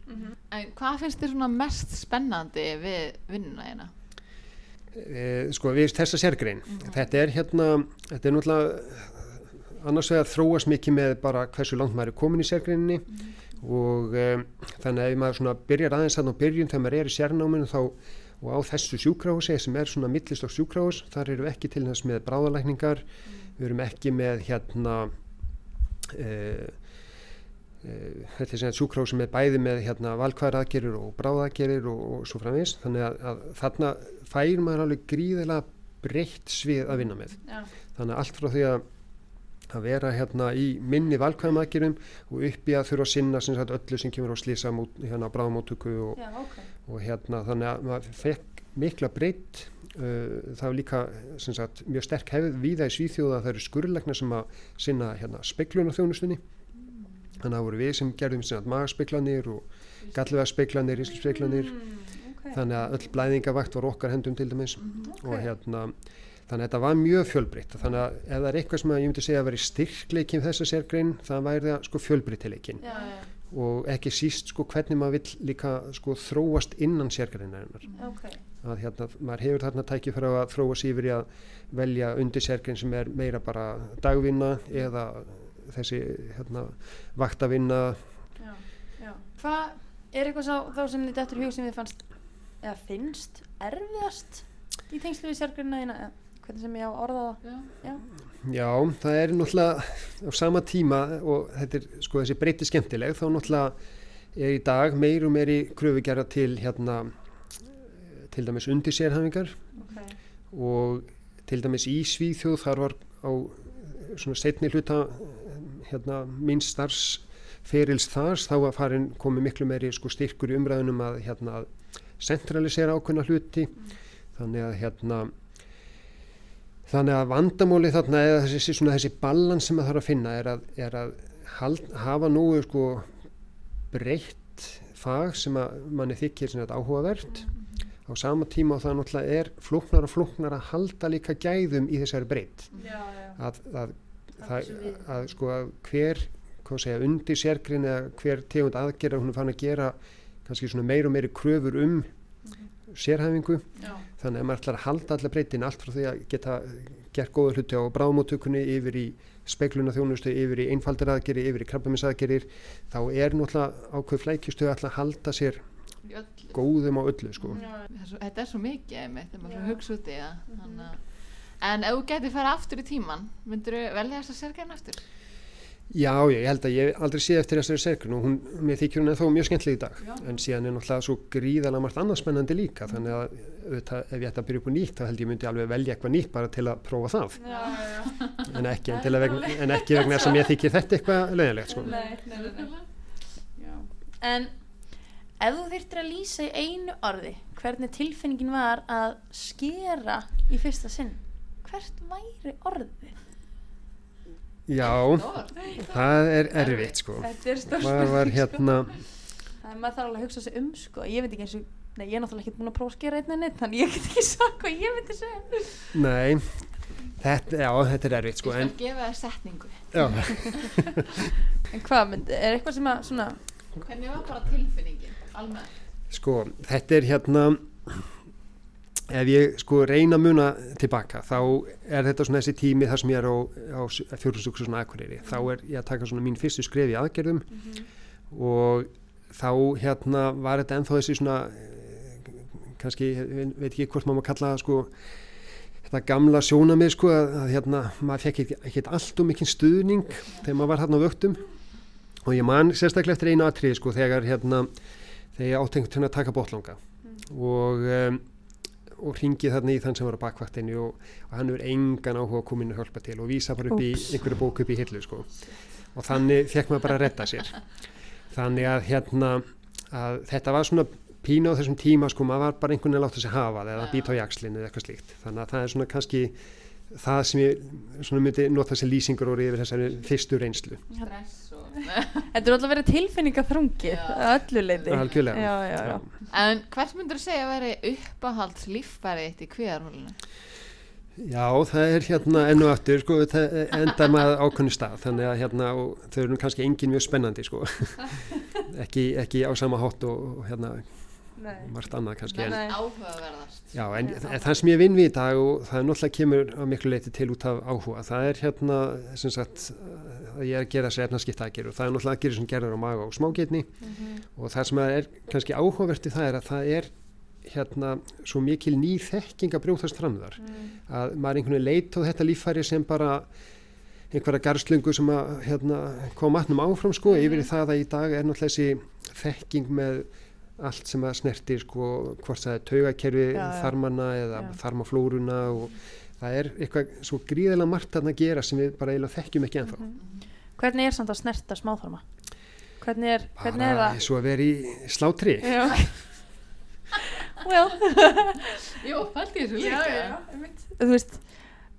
En hvað finnst þér svona mest spennandi við vinnuna hérna? E, sko, við þessa sérgrein þetta er hérna, þetta er náttúrulega annars vegar þróast mikið með bara hversu langt maður er komin í sérgreininni og um, þannig að ef maður svona byrjar aðeins þannig á byrjun þegar maður er í sérnáminu þá og á þessu sjúkrahúsi sem er svona millistokk sjúkrahús þar eru við ekki til þess með bráðalækningar við erum ekki með hérna uh, uh, þetta er sem sjúkrahús sem er bæði með hérna valkvæðaraðgerir og bráðaðgerir og, og svo framvís þannig að, að þarna fær maður alveg gríðilega breytt svið að vinna með. Já, þannig að allt frá því að að vera hérna í minni valkvæðum aðgerum og upp í að þurfa að sinna sem sagt, öllu sem kemur á slísa hérna, bráðamóttöku og, já, ok. og hérna þannig að maður fekk mikla breytt uh, það var líka sagt, mjög sterk hefð víða í Svíþjóða að það eru skurðlegna sem að sinna hérna, speiklun á þjónustunni þannig að það voru við sem gerðum magaspeklanir og galluða speklanir, íslspeklanir mm, okay. þannig að öll blæðingavakt var okkar hendum til dæmis. Ok. og hérna þannig að þetta var mjög fjölbreytt. Þannig að ef það er eitthvað sem ég myndi segja að veri styrkleikin þessa sérgrein það væri það sko fjölbreytileikin Já, já, og ekki síst sko hvernig maður vill líka sko þróast innan sérgreinarinnar. Ok. Að hérna maður hefur þarna tækið fyrir að þróa sig yfir í að velja undir sérgrein sem er meira bara dagvinna eða þessi hérna vaktavinna. Já, já. Hvað er eitthvað sá, þá sem þið dættur hug sem þið fannst eða finnst erfiðast í tengslu við sérgrunna þína? Eða hvernig sem ég á að orða það? Já. Já, það er náttúrulega á sama tíma og þetta er sko þessi breyti skemmtileg þá náttúrulega er í dag meir og meiri kröfugjara til hérna til dæmis undir sérhæfingar Ok, og til dæmis í Svíþjóð þar var á svona setni hluta hérna mín starfsferils þar þá var farin komið miklu meiri sko styrkur í umræðunum að hérna centralisera ákveðna hluti. Þannig að hérna þannig að vandamóli þarna eða þessi, þessi balans sem það þarf að finna er að, er að hald, hafa nógu sko breytt fag sem að manni þykir áhugavert. Á sama tíma og það náttúrulega er flóknar og flóknar að halda líka gæðum í þessari breytt. Að, að, Það að sko að hver segja, undir sérgrin eða hver tegund aðgerða hún er fann að gera kannski svona meir og meiri kröfur um sérhæfingu Já. þannig að maður ætlar að halda allar breytin allt frá því að geta gert góða hluti á bráðmóttökunni yfir í speikluna þjónustu, yfir í einfaldir aðgerir, yfir í krabbamisaðgerir þá er náttúrulega ákveð flækjustu að halda sér í öllu. góðum á öllu sko. Það er svo- þetta er svo mikið einmitt, þegar maður hugsa út í það þannig að En ef þú gæti fara aftur í tíman, myndur þú velja þess að sérgæna aftur? Já, ég held að ég aldrei séð eftir þessari sérgrun og hún, mér þykir hún ennþá mjög skemmtileg í dag Já. en síðan er náttúrulega svo gríðalega margt annað spennandi líka þannig að auðvitað, ef ég ætti að byrja upp á nýtt þá held ég myndi alveg velja eitthvað nýtt bara til að prófa það en ekki, en, að vegna, en ekki vegna þess að mér þykir þetta eitthvað leiðilegt sko. Já. En ef þú þyrftir að lýsa í einu orði hvernig tilfinningin var að skera í fyrsta sinn hvert væri orðið? Já, það er erfitt sko Þetta er stór maður var hérna Það er maður þarf alveg að hugsa sig um sko Ég veit ekki eins og Nei, ég er náttúrulega ekki búin að prófa að skera einn en einn Þannig ég get ekki sagt hvað ég myndi segja nei, þetta, já, þetta er erfitt sko Ég en, skal gefa þér setningu. já, En hvað er eitthvað sem að svona Hvernig var bara tilfinningin, almennt? sko, þetta er hérna ef ég sko reyna að muna tilbaka þá er þetta svona þessi tími þar sem ég er á, á fjórumstúksu svona aðkureyri þá er ég að taka svona mín fyrstu skref í aðgerðum og þá hérna var þetta ennþá þessi svona eh, kannski, veit ekki hvort maður kalla það sko þetta gamla sjónamið sko að, að hérna maður fekk ekki allt og mikinn stuðning þegar maður var hérna á vöktum. Og ég man sérstaklega eftir einu atrið sko þegar hérna þegar ég átengt hérna að taka botlanga og um, og ringið þarna í þann sem var á bakvaktinu og, og hann er engan áhuga að koma inn og hjálpa til og vísa bara upp í Úps. einhverju bók upp í hillu sko. og þannig fekk maður bara að redda sér þannig að hérna að þetta var svona pína á þessum tíma sko, maður var bara einhvern veginn að láta sig hafa eða býta á jakslinu eða eitthvað slíkt þannig að það er svona kannski það sem ég svona myndi nota þessi lýsingur orðið yfir þessari fyrstu reynslu Stress og... Þetta er alltaf að öllu leiti algjörlega Já, já, já. En hvers myndur þú segja að veri uppáhalds líffærið þitt í kvíðarhólinu? Já, það er hérna enn og aftur sko, það enda maður ákveðni stað þannig að hérna, og þau eru nú kannski engin mjög spennandi sko ekki, ekki á sama hátt og, og hérna. Margt annað kannski en, já, en þa- það sem ég vinn við í dag og það er náttúrulega kemur á miklu leiti til út af áhuga. Það er hérna sem sagt að ég er að gera þessi efnaskipta aðgerð og það er náttúrulega aðgerð sem gerður á maga og smágeitni og það sem er kannski áhugavert í það er að það er hérna svo mikil ný þekking að brjóðast fram þar að maður einhvern veginn leit á þetta líffæri sem bara einhverja garslungu sem að hérna, kom matnum áfram sko, yfir í það að í dag er náttúrulega þessi þekking með allt sem að snertir sko, hvort það er taugakerfi Já, já. þarmanna eða Já. þarmaflóruna og það er eitthvað svo gríðilega margt að gera sem við bara eiginlega þekkjum ekki ennþá Hvernig er samt að snerta smáþarma? Hvernig er, hvernig er bara það? svo að vera í slátri Já Well Jú, fælti þessu líka. Þú veist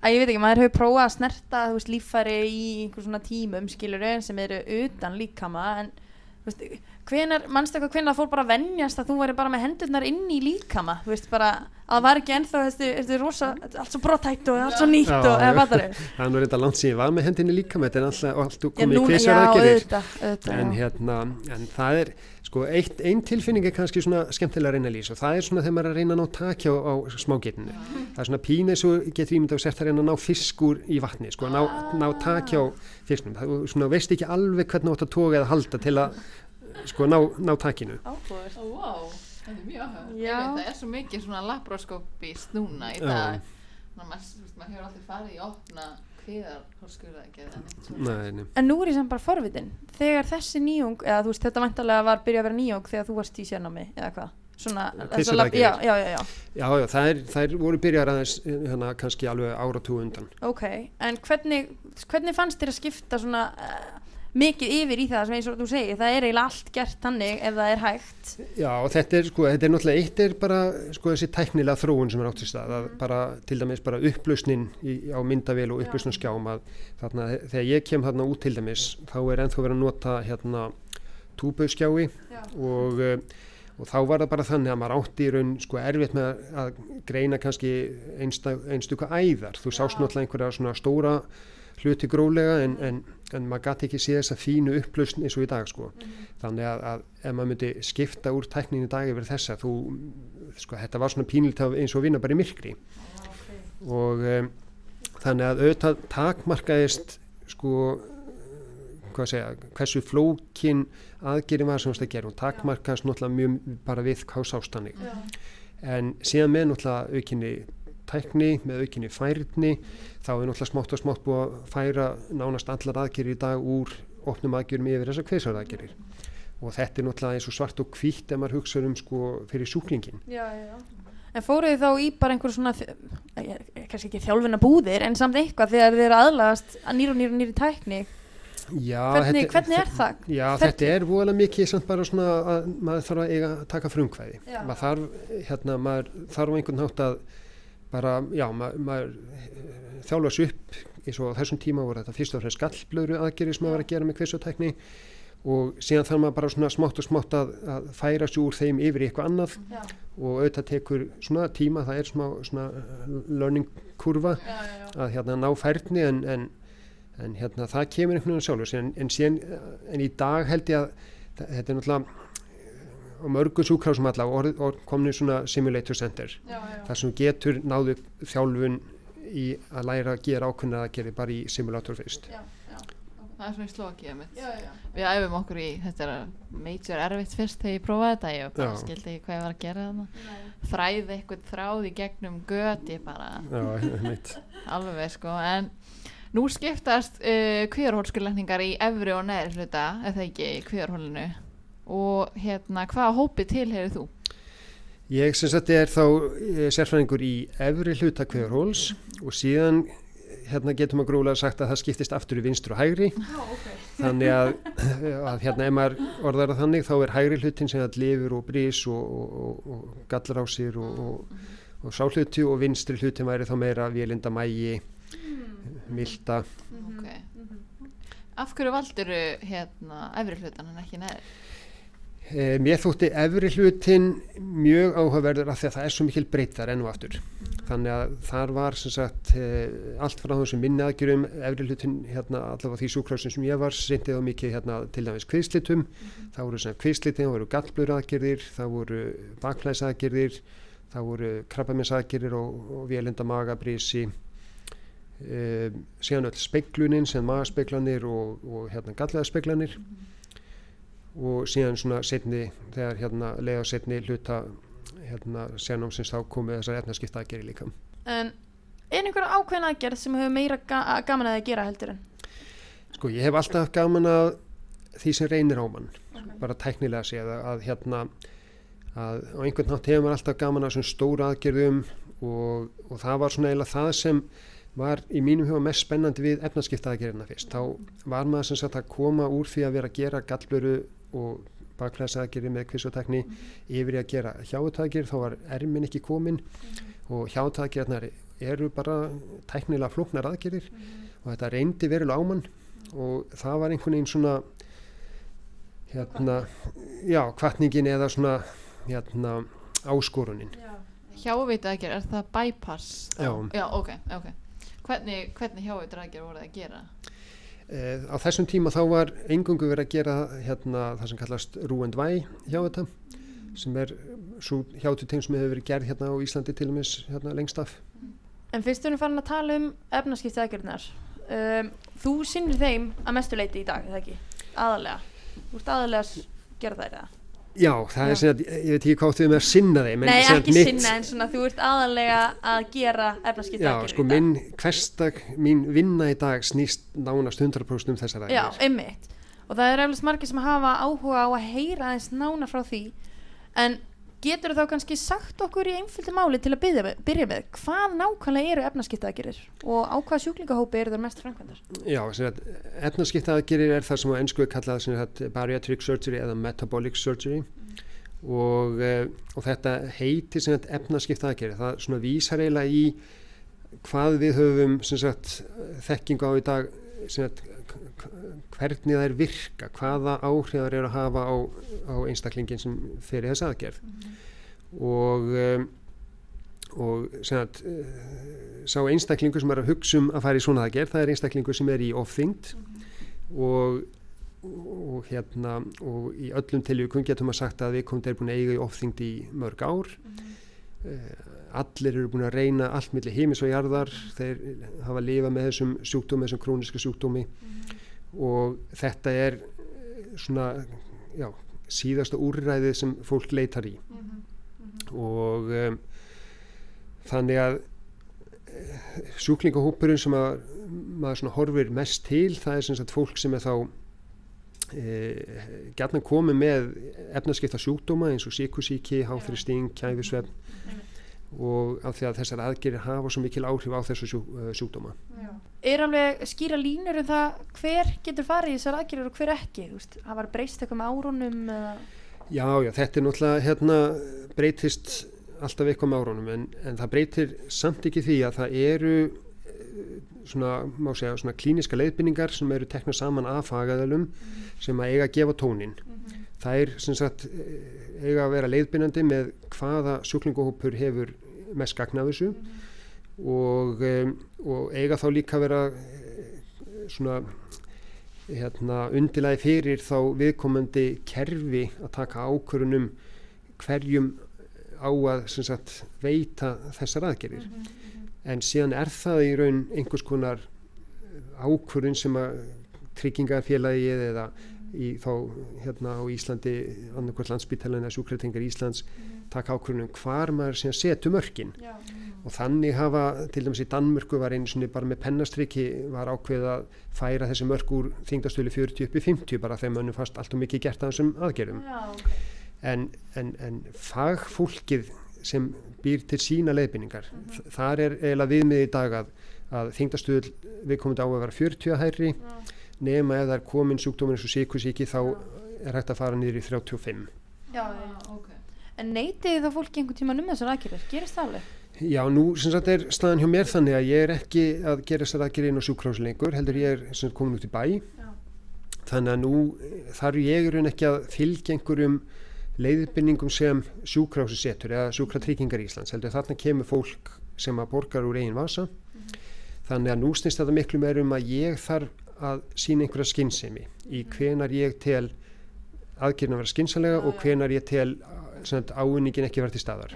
að ég veit ekki, maður hefur prófað að snerta veist, líffæri í einhver svona tímum skilur sem eru utan líkama en veist, hvenar, mannstu eitthvað hvenar það fór bara að venjast að þú væri bara með hendurnar inn í líkama, þú veist bara að það var ekki ennþá, þessi, þessi rosa allt svo brottætt og allt svo nýtt Já, og eða já. fattar það er. Nú reynda langt síðan ég var með hendinni líka með þetta er alltaf allt Já, komið í kvisar aðgerðir en hérna, en það er sko, eitt, ein tilfinning er kannski svona skemmtilega að reyna að lýsa og það er svona þegar maður er að reyna að ná takja á, á smágetinu. Það er svona pína eins og getur ímynd og sért að reyna að ná fiskur í vatni sko, að ná, ná takja á fisknum það, svona veist ekki alveg hvernig átt að toga eða halda til að sko, ná, ná takinu Áhugavert. Ó, vá, þetta er mjög áhuga. Já. Það er svo mikið svona laparoskópist núna í dag. Maður, hefur alltaf farið í opna. Nei, nei. En nú er ég sem bara forvitin þegar þessi nýjung, eða þú veist þetta vantarlega var byrjað að vera nýjung þegar þú varst í sérnámi eða hvað svona, lab- já, já, já, já, það er, það er voru byrjar aðeins hérna, kannski alveg áratú undan ok en hvernig, hvernig fannst þér að skipta svona uh, mikið yfir í það sem eins og þú segir, það er eiginlega allt gert þannig ef það er hægt. Já, og þetta er sko, þetta er náttúrulega eitt er bara sko þessi tæknilega þróun sem er átt í stað að bara til dæmis bara upplausnin í, á myndavél og upplausnin skjám að þarna þegar ég kem þarna út til dæmis þá er ennþá verið að nota hérna túbauskjái og uh, og þá var það bara þannig að maður átti í raun sko erfitt með að greina kannski einstuka æðar. Þú sást náttúrulega einhverja svona stóra hluti grólega en, en, en maður gæti ekki sé þessa fínu upplausn eins og í dag sko. Þannig að, að ef maður myndi skipta úr tæknin í dag yfir þessa, þú, sko, þetta var svona pínult eins og vinna bara í myrkri. Og um, þannig að auðvitað takmarkaðist sko hvað segja, hversu flókin aðgerið var sem það að gera. Og takmarkaðist náttúrulega mjög bara við kásástannig en síðan með náttúrulega aukinni tækni, með aukinni færni þá er náttúrulega smátt og smátt búið að færa nánast allar aðgerir í dag úr opnum aðgerum yfir þessar kveisaraðgerir og þetta er náttúrulega eins og svart og hvítt ef maður hugsa um sko fyrir súklingin Já, já. En fóruð þið þá í bara einhver svona, kannski ekki þjálfina búðir, en samt eitthvað þegar þið eru aðlagast að nýra og nýra og nýra tækni. Já, Hvernig, þetta- hvernig er það? Já, Ferli? þetta er voðalega mikið samt bara svona að maður þarf að eiga, taka frumkvæði. Maður þarf, hérna, maður þarf einhvern nátt að bara, já, maður, maður eh, þjálfa sig upp. Eins og á þessum tíma voru þetta fyrst og fremst skallblöðru aðgerið sem maður var að gera með kvissutækni og síðan þarf maður bara svona smátt og smátt að, að færa sig úr þeim yfir í eitthvað annað. Já. og auðvitað tekur svona tíma, það er smá svona eh, learning kurva Já, já, að hérna ná færni en, en, en hérna það kemur einhvern veginn sjálfur en, en, síðan, en í dag held ég að þetta er náttúrulega á mörgum súkrásum allavega og, og komin svona simulator center Já, já. þar sem getur náðu þjálfun í að læra að gera ákveðna að gera bara í simulator fyrst Já, já. Það er svona í Slovakíu mitt. Já, já. Við æfum okkur í, þetta er major erfitt fyrst þegar ég prófaði þetta, ég bara skildi ekki hvað ég var að gera þarna. Þræði eitthvað þráð í gegnum göt, ég bara alveg sko, en nú skiptast uh, kvíarhólskurlækningar í efri og neðri hluta, eða ekki, í kvíarhólinu. Og hérna, hvaða hópi tilherir þú? Ég sem sagt er þá eh, sérfræðingur í efri hluta kveðurhóls og síðan hérna getur maður gróðlega sagt að það skiptist aftur í vinstru og hægri þannig að, að hérna ef maður orðar það þannig þá er hægri hlutin sem að lifur og brís og, og, og, og gallrásir og, og, og sáhluti og vinstri hlutin væri þá meira vélinda mægi, milda Ok. Af hverju valdur hérna efri hlutan en ekki neðri? E, mér þótti efri hlutin mjög áhugaverður af því að það er svo mikil breytt þar enn og aftur. Þannig að þar var sagt e, allt frá þessum minni aðgjörum efri hlutin hérna allavega því súkrásin sem ég var sindið á mikið hérna til dæmis kviðslitum. Það voru kviðslitin, það voru gallblur aðgerðir, það voru bakflæs aðgerðir, það voru krabbamins aðgerðir og, og vélinda magabrísi. E, síðan öll speiklunin sem magaspeklanir og, og hérna gallaðaspeklanir og síðan svona setni þegar hérna leiða setni hluta hérna sérnámsins þá komið þessar efnaskipta að gera líka. En er einhver ákveðin aðgerð sem hefur meira ga gaman að gera heldur en? Sko ég hef alltaf gaman að því sem reynir á mann, bara tæknilega séð að, að hérna að á einhvern nátt hefur maður alltaf gaman að svona stóra aðgerðum og, og það var svona eiginlega það sem var í mínum huga mest spennandi við efnaskipta aðgerðina fyrst. Þá var maður sem sagt að koma úr því að vera að gera gallblöru og baklæsaðgerði með kvissotekni yfir í að gera hjáutækir þá var ermin ekki komin og hjáutækirnar eru bara tæknilega flóknar aðgerðir og þetta reyndi verulega ámann og það var einhvern veginn svona hérna já, kvartningin eða svona hérna áskorunin Hjávita aðgerð, er það bypass? Já. Já, ok, ok. Hvernig, hvernig hjávita aðgerð voru það að gera? Eh, á þessum tíma þá var engungu verið að gera hérna það sem kallast Rúendvæ hjá þetta sem er svo hjátutegn sem hefur verið gerð hérna á Íslandi til og meins hérna lengst af. En fyrst erum við farin að tala um efnaskipti aðgerðnar. Um, þú sinnir þeim að mestu leiti í dag, eða ekki? Aðalega. Þú ert aðalega að gera þær eða? Já, það Já. er sem að, ég veit ekki hvað þau með að sinna þeim. Nei, ekki mitt- sinna, en svona þú ert aðalega að gera efnaskipti Já, sko minn hverstak, mín vinna í dag snýst nánast 100% um þessar Já, aðgerðir. einmitt. Og það er eflust margir sem hafa áhuga á að heyra aðeins nána frá því. En getur þá kannski sagt okkur í einföldu máli til að byrja með, byrja með hvað nákvæmlega eru efnaskiptaðgerir og á hvaða sjúklingahópi eru þar mest framkvæmdar? Já, sem að efnaskipta aðgerðir er það sem á ennsku er kallað bariatric surgery eða metabolic surgery og, uh, og þetta heiti sem sagt efnaskipta aðgerðir, það vísar eiginlega í hvað við höfum sagt þekkingu á í dag sagt hvernig þær virka, hvaða áhrifar eru að hafa á, á einstaklingin sem fyrir þess aðgerð. Og um, og sem sagt uh, sá einstaklingu sem er að hugsa um að fara í svona aðgerð, það er einstaklingu sem er í ofþyngd og, og hérna og í öllum tilvíkum getum að sagt að við komum til að búin að eiga í ofþyngd í mörg ár. Uh, allir eru búin að reyna allt millir heimis og jarðar. Þeir hafa að lifa með þessum sjúkdómi, þessum króniska sjúkdómi. Og þetta er eh, svona já, síðasta úrræðið sem fólk leitar í. Og um, þannig að uh, sjúklingahópurinn sem að maður horfir mest til það er sem sagt fólk sem er þá uh, gætna komið með efnaskipta sjúkdóma eins og síkusíki, háþristing, kæfisvefn og af því að þessar aðgerir hafa svo mikil áhrif á þessu sjú, uh, sjúkdóma Er alveg skýra línur um það hver getur farið í þessar aðgerður og hver ekki? Það var breyst eitthvað með árunum. Já, já, þetta er náttúrulega hérna breytist alltaf eitthvað með árunum en, en það breytir samt ekki því að það eru eh, svona, má segja, svona klíniska leiðbynningar sem eru tekna saman af fagaðalum sem að eiga að gefa tónin. Það er sem sagt eh, eiga að vera leiðbynandi með hvaða sjúklingahópur hefur mest gagn af þessu. Og, og eiga þá líka vera eh, svona hérna, undirlæði fyrir þá viðkomandi kerfi að taka ákvörunum hverjum á að sagt, veita þessar aðgerir en síðan er það í raun einhvers konar ákvörun sem að tryggingafélagið eða í þá hérna á Íslandi annarkvært landsbytalan eða sjúkrætingar Íslands taka ákvörunum hvar maður setu mörkin. Og þannig hafa til dæmis í Danmörku var einu svona bara með pennastriki var ákveð að færa þessi mörk úr þingdastölu 40 upp í 50 bara þegar mönnum fast allt og mikið gert að þessum aðgerðum. Já, ok. en, en, en fagfólkið sem býr til sína leiðbynningar mm þar er eiginlega viðmið í dag að, að þingdastöðul við komum á að vera 40 að hærri nema ef það er komin sjúkdómin eins og síkusíki þá er hægt að fara niður í 35 Já, já. En neytið þá fólki einhvern tíma um þessar aðgerður? Gerist það alveg? Já, nú sem sagt er staðan hjá mér þannig að ég er ekki að gera þessar aðgerið inn á sjúkrahúsi lengur, heldur ég er sem sagt komin út í bæ þannig að nú eh, þarf ég í raun ekki að fylgja einhverjum leiðbynningum sem sjúkrahúsi setur eða sjúkratryggingar Íslands, heldur þarna kemur fólk sem að borgar úr eigin vasa þannig að nú snýst þetta miklu meir um að ég þarf að sína einhverja skynsemi í hvenar ég tel aðgerðin að vera skynsalega og hvenar ég tel ávinningin ekki vera til staðar.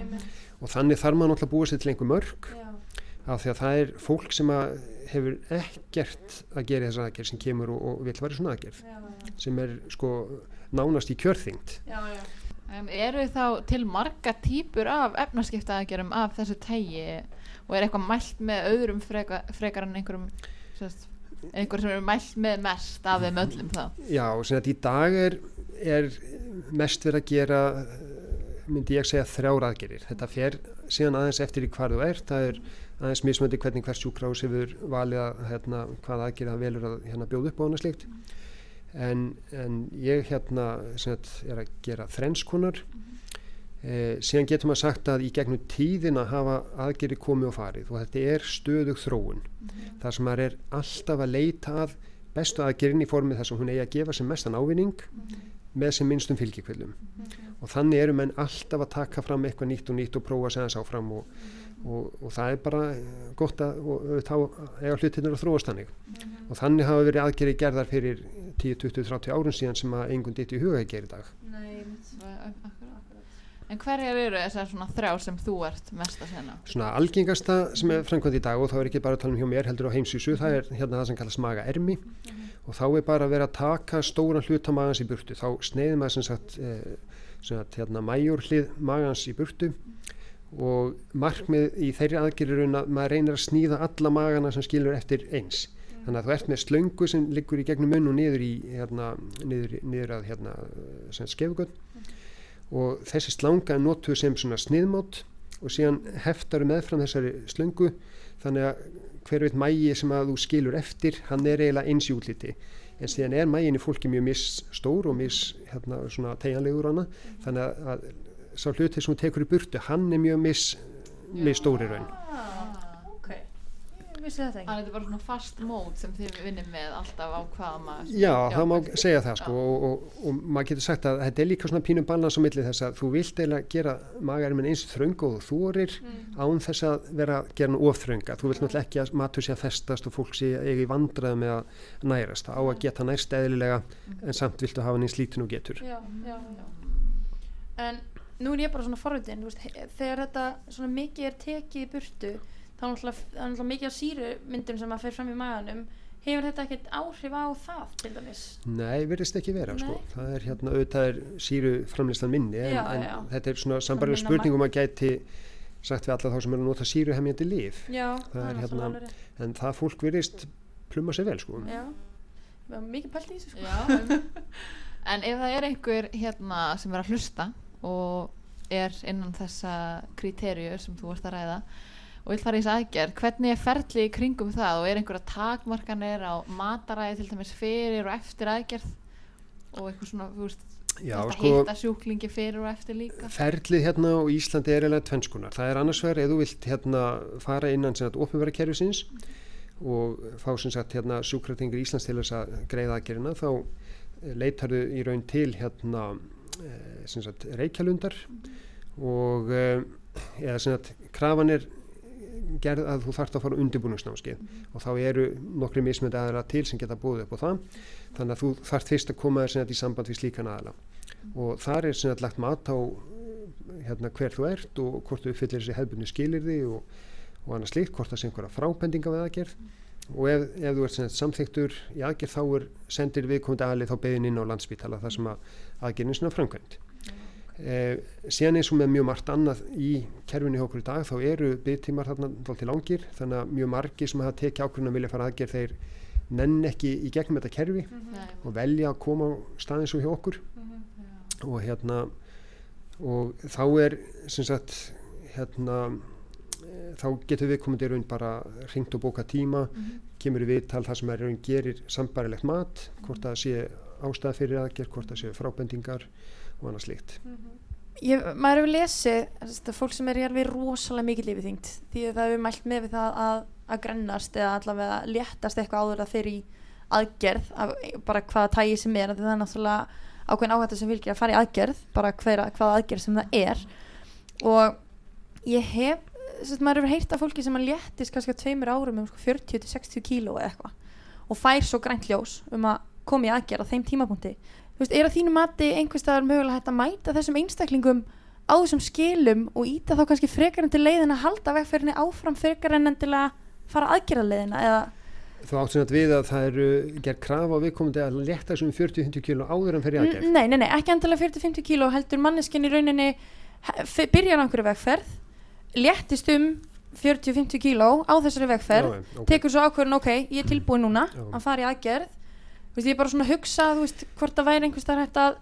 Og þannig þarf maður náttúrulega að búa sér til einhver mörg af því að það er fólk sem hefur ekkert að gera þessa aðgerð sem kemur og, og vil vera svona aðgerð sem er sko nánast í kjörþyngd. Um, eru þá til marga típur af efnaskiptaðagerum af þessu tægi og er eitthvað mælt með öðrum freka, frekar en einhverjum sérst, einhver sem eru mælt með mest af þeim öllum þá? Já, sem að í dag er, er mest verið að gera myndi ég segja þrjár aðgerir þetta fer síðan aðeins eftir í hvar þú ert. Það er aðeins mismöndi hvernig hvers sjúkrás hefur valið að hérna, hvað aðgerið það velur að hérna, bjóða upp á hana slikt en, en ég hérna sagt, er að gera þrenskonar eh, síðan getur maður sagt að í gegnum tíðina hafa aðgeri komið og farið og þetta er stöðug þróun. Þar sem maður er alltaf að leita að bestu aðgerin í formið þar sem hún eigi að gefa sem mestan ávinning með sem minnstum fylgjikvillum og þannig eru menn alltaf að taka fram eitthvað nýtt og nýtt og prófa að segja þess áfram og, og, og það er bara gott að þá eiga hlutinir að þróast þannig. Og þannig hafa verið aðgerið gerðar fyrir 10, 20, 30 árun síðan sem að engun ditt í huga að gera í dag En hverjar eru þessar svona þrjá sem þú ert mest að sena? Svona algengasta sem er framkvæmt í dag og þá er ekki bara að tala um hjá mér heldur á heimsísu það er hérna það sem kallast maga ermi. Og þá er bara að vera að taka stóran hluta magans í burtu. Þá sneiði maður sem sagt, eh, sem sagt hérna mæjur hlið magans í burtu. Og markmið í þeirri aðgerðurinn að maður reynir að snýða alla magana sem skilur eftir eins. Þannig að þú ert með slöngu sem liggur í gegnum munn og niður í hérna, niður, niður að hérna sem skefugöld og þessi slanga er notuð sem svona sniðmátt og síðan heftaru meðfram þessari slöngu þannig að hver veit mægi sem að þú skilur eftir hann er eiginlega eins í útliti en síðan er mægin í fólki mjög misstór og miss hérna tegjanlegur hana þannig að, að sá hluti sem þú tekur í burtu hann er mjög miss misstóri raun Ah. Vissi þetta ekki. Þannig að þetta er bara svona fast mót sem þið vinnum með alltaf á hvaða maður Já, það má segja það sko og, og, og maður getur sagt að þetta er líka svona pínum balans á milli þess að þú vilt eiginlega gera magarinn eins þröng og þú þorir án þess að vera að gera hann of þrönga. Þú vilt náttúrulega ekki að matur sé að festast og fólk sé eigi vandrað með að nærast. Það á að geta nærst eðlilega en samt viltu hafa hann eins lítinn og getur. Já, já, já. en nú er ég bara svona forvitin þú veist, he- þegar þetta svona mikið er tekið í burtu þá er náttúrulega, er mikið af sírumyndum sem að fer fram í maganum hefur þetta ekkert áhrif á það til dæmis Nei, virðist ekki vera sko. Það er hérna auðvitað er síru framlistan minni en, Já, en já. þetta er svona sambarilega minna spurningum að gæti sagt við alla þá sem eru að nota síru hemmjandi líf já, Það er hérna- en það fólk virðist pluma sér vel sko. já, mikið pælt í þessu sko. Já, en ef það er einhver hérna sem er að hlusta og er innan þessa kriterju sem þú ert að ræða og vil fara í þessu aðgerð, hvernig er ferli í kringum það og er einhverja takmarkanir á mataræði til dæmis fyrir og eftir aðgerð? Og eitthvað svona, þú veist, Já, þetta sko, hitta sjúklingi fyrir og eftir líka? ferlið hérna á Íslandi er eiginlega tvennskunar. Það er annars vegar ef þú vilt hérna fara innan sem sagt opinvera kerfisins og fá sem sagt hérna sjúkratingur Íslands til þess að greiða aðgerina þá leitarðu í raun til hérna eh, sem sagt reykjalundar og eh, eða sem sagt krafan er gerð að þú þarft að fara undirbúningsnámskeið. Og þá eru nokkri mismöndi aðra til sem geta búið upp á það. Þannig að þú þarft fyrst að koma þér í samband við slíkan aðala og þar er lagt mat á hérna, hver þú ert og hvort þú uppfyllir þessi hefðbunni skilirði og, og annað slíkt, hvort það sé einhverja frábendinga við aðgerð. Og ef, ef þú ert samþyktur í aðgerð þá er sendir viðkomandi aðlið þá beðin inn á landspítala þar sem að aðgerðin svona framkvæmt Eh, síðan eins og með mjög margt annað í kerfinu hjá okkur í dag þá eru byggtímar þarna til langir þannig að mjög margi sem hafa tekið ákvörðun að vilja fara aðgerð þeir nenn ekki í gegnum þetta kerfi Nei, og velja að koma á staðin svo hjá okkur. Já. og hérna og þá er sem sagt hérna eh, þá getur við komandi raun bara hringt og bóka tíma kemur í viðtal það sem er raun gerir sambarilegt mat hvort það sé ástæða fyrir aðgerð hvort það sé frábendingar og annað slíkt. Ég, maður hefur lesið þetta, fólk sem er í alveg rosalega mikið lífið þyngt því að það hefur mælt með við það að, að grennast eða allavega léttast eitthvað áður að þeir í aðgerð af, bara hvaða tægi sem er það er náttúrulega ákveðin áhættu sem fylgir að fara í aðgerð bara hver, hvaða aðgerð sem það er. Og ég hef sérst, maður hefur heyrt af fólki sem að léttist kannski á tveimur árum um sko, 40-60 kíló eða eitthvað og fær svo grænt ljós um að koma í aðgerð á þeim tímapunkti veist, er að þínu mati einhvers staðar mögulega hægt að mæta þessum einstaklingum á þessum skilum og íta þá kannski frekar en til leiðin að halda vegferðinni áfram frekar en endilega fara aðgerðarleiðina eða Þú átt sem að við að það eru gerð krafa á viðkomandi að leta þessum 40-50 kíló áður en fyrir aðgerð. Nei, nei, nei, ekki endilega 40-50 kíló heldur manneskinn í rauninni byrjar á einhverju vegferð léttist um 40-50 kíló á þessari vegferð Já, já, ok. tekur svo ákvörðun, ok, ég er tilbúin núna Já. að fara í aðgerð veist, ég er bara svona að hugsa, veist, hvort það væri einhvers þar hægt að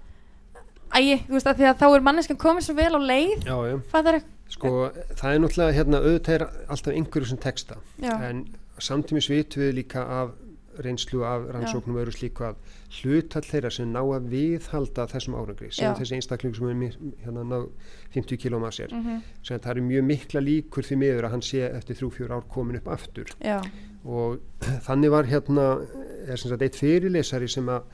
ægi, þú veist, að því að þá er manneskan komið svo vel á leið Já, já. er Sko, það er náttúrulega hérna auðvitað er alltaf einhverju sem texta já, en samtímis vitum við líka af reynslu af rannsóknum og öðru slíku að hlutall þeirra sem ná að viðhalda þessum árangri sem Já. þessi einstakling sem er hérna náð 50 kílóm að sér mm sem það eru mjög mikla líkur því miður að hann sé eftir 3-4 ár komin upp aftur. Já, og þannig var hérna er sem sagt eitt fyrirlesari sem að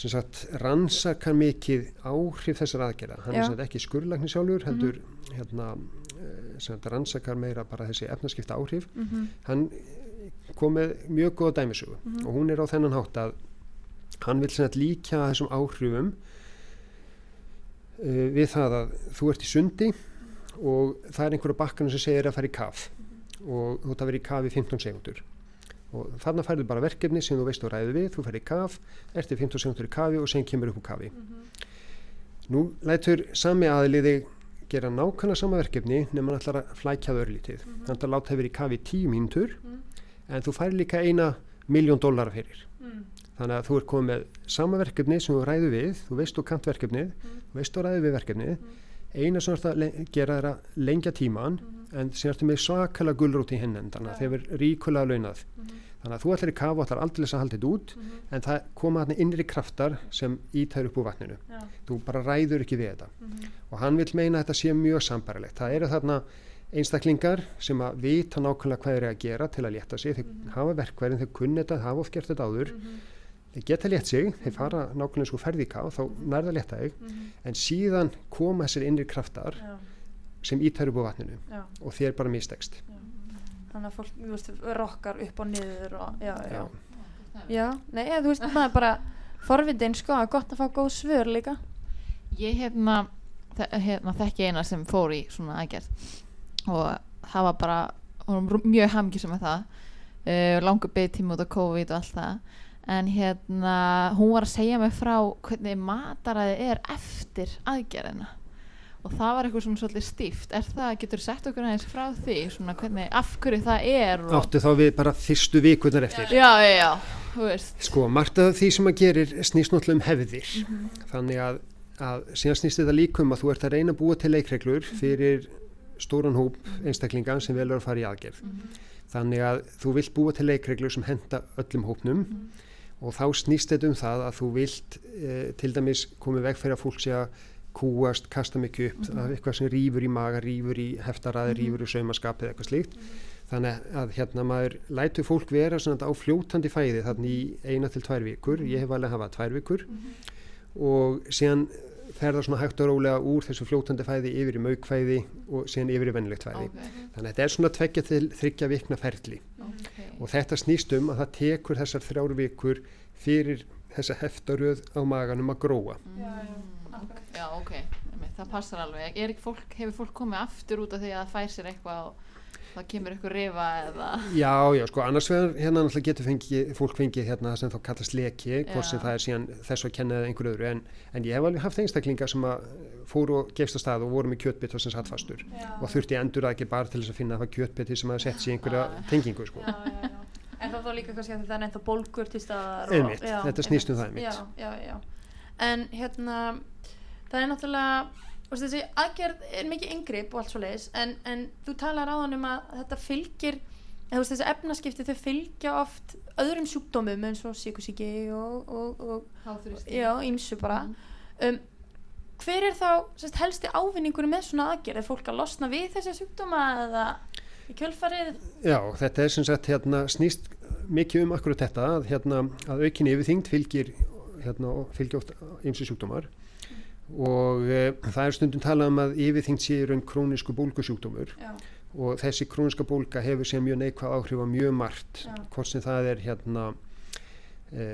sem sagt rannsakar mikið áhrif þessar aðgerða. Hann Já. er sem sagt ekki skurðlækni sjálfur heldur hérna eh, sem sagt rannsakar meira bara þessi efnaskipta áhrif. Mm hann kom með mjög góða dæmisögu og hún er á þennan hátt að hann vil sem sagt líka þessum áhrifum uh, við það að þú ert í sundi og það er einhverja bakkanum sem segir að fara í kaf. Og þú ert að vera í kaf í 15 sekundur og þarna færðu bara verkefni sem þú veist og ræðu við, þú færði í kaf ertu 15 sekundur í kafi og sen kemur upp úr kafi. Nú lætur sami aðliði gera nákvæmlega sama verkefni nema hann ætlar að flækja það örlítið. Mm -hmm. þannig að láta það vera í kafi í 10 mínútur en þú færi líka eina miljón dólara fyrir. Þannig að þú er komið með sama verkefni sem þú ræðu við. Þú veist þú kant verkefnið. Þú veist þú ræðu við verkefnið eina sem ert að gera er að lengja tíman en sem ertu með svakalega gullrót í að þeir verður ríkulega launað. Þannig að þú ætlar í kafa og ætlar aldrei að halda þetta út en það koma þarna innri kraftar sem ítæður upp úr vatninu. Já. þú bara ræður ekki við þetta. Og hann vil meina að þetta sé mjög sambarilegt það eru þarna einstaklingar sem að vita nákvæmlega hvað eru að gera til að létta sig, þeir hafa verkværin, þeir kunni þetta, hafa oft gert þetta áður, þeir geta létt sig, þeir fara nákvæmlega sko ferðíka og þá nærða létta þig, en síðan koma þessir innri kraftar Já, sem ítæru búið vatninu já. og þér bara mistekst. Þannig að fólk, þú veist, rokkar upp og niður og, já, já. Já. Já, nei, eða, þú veist, maður er bara forvitin, sko, það er gott að fá góð svör líka. Ég hérna, þe- hérna þekki eina sem fór í svona aðgerð og það var bara hún var mjög hamgjusum með það uh, langur beðtími út af COVID og allt það en hérna hún var að segja mig frá hvernig mataræði er eftir aðgerðina. Og það var eitthvað svona svolítið stíft. Er það, getur sett okkur aðeins frá því svona hvernig, af hverju það er og... Áttu þá við bara fyrstu vikurnar eftir. já, já, já, þú veist. Sko, margt af því sem að gerir snýst náttúrulega um hefðir. Þannig að, að síðan snýst þetta líka um að þú ert að reyna að búa til leikreglur fyrir stóran hóp einstaklinga sem velur að fara í aðgerð. Þannig að þú vilt búa til leikreglur sem henda öllum hópnum og þá snýst þetta um það að þú vilt eh, til dæmis komið veg fyrir að fólk sé að kúast, kasta mikið upp, að eitthvað sem rýfur í maga, rýfur í heftaraði, rýfur í saumaskapið eitthvað slíkt. Þannig að hérna maður lætur fólk vera svona á fljótandi fæði þannig í eina til tvær vikur, ég hef alveg hafað tvær vikur. Og síðan fer það svona hægt og rólega úr þessu fljótandi fæði yfir í maukfæði og síðan yfir í vennilegt fæði. okay, Þannig að þetta er svona tveggja til þryggja vikna ferli okay. og þetta snýst um að það tekur þessar þrjár vikur fyrir þessa heftaröð á maganum að gróa. Já, ok, einmitt, það passar alveg er ekki fólk, hefur fólk komið aftur út af því að það fær sér eitthvað og það kemur eitthvað rifa eða Já, já, sko, annars vegar hérna náttúrulega getur fengið, fólk fengið hérna sem þá kallast leki, hvort sem Já. það er síðan þess að kenna eða einhver öðru, en, en ég hef alveg haft einstaklinga sem að fóru og gefst að stað og voru með kjötbit og sem satt fastur og þurfti endur að ekki bara til þess að finna það kjötbiti sem að sett sér einhverja Ah. tengingu, sko. Já, já, já. En það þá líka kannski að það er nefnt bólgur til staðar. Einmitt, þetta snýst um það einmitt. Já, já, já. En hérna, það er náttúrulega, veist, þessi aðgerð er mikið yngripp og allt svo leiðis, en, en þú talar áðan um að þetta fylgir, eða þessi efnaskipti, þau fylgja oft öðrum sjúkdómum eins og síkusíki og, og, og háþrýsting já, ímsu bara. Um, hver er þá sérst, helsti ávinningur með svona aðgerð? Er fólk að losna við þessi sjúkdóma eða í kjölfarið? Já, þetta er sem sagt hérna snýst mikið um akkurat þetta að hérna að aukinni yfirþyngd fylgir hérna og fylgir oft ymsi sjúkdómar og e, það er stundum talað um að yfirþyngd sé í raun krónisku bólgusjúkdómur. Já, og þessi króniska bólga hefur sér mjög neikvað áhrif á mjög margt. Já. hvort sem það er hérna e,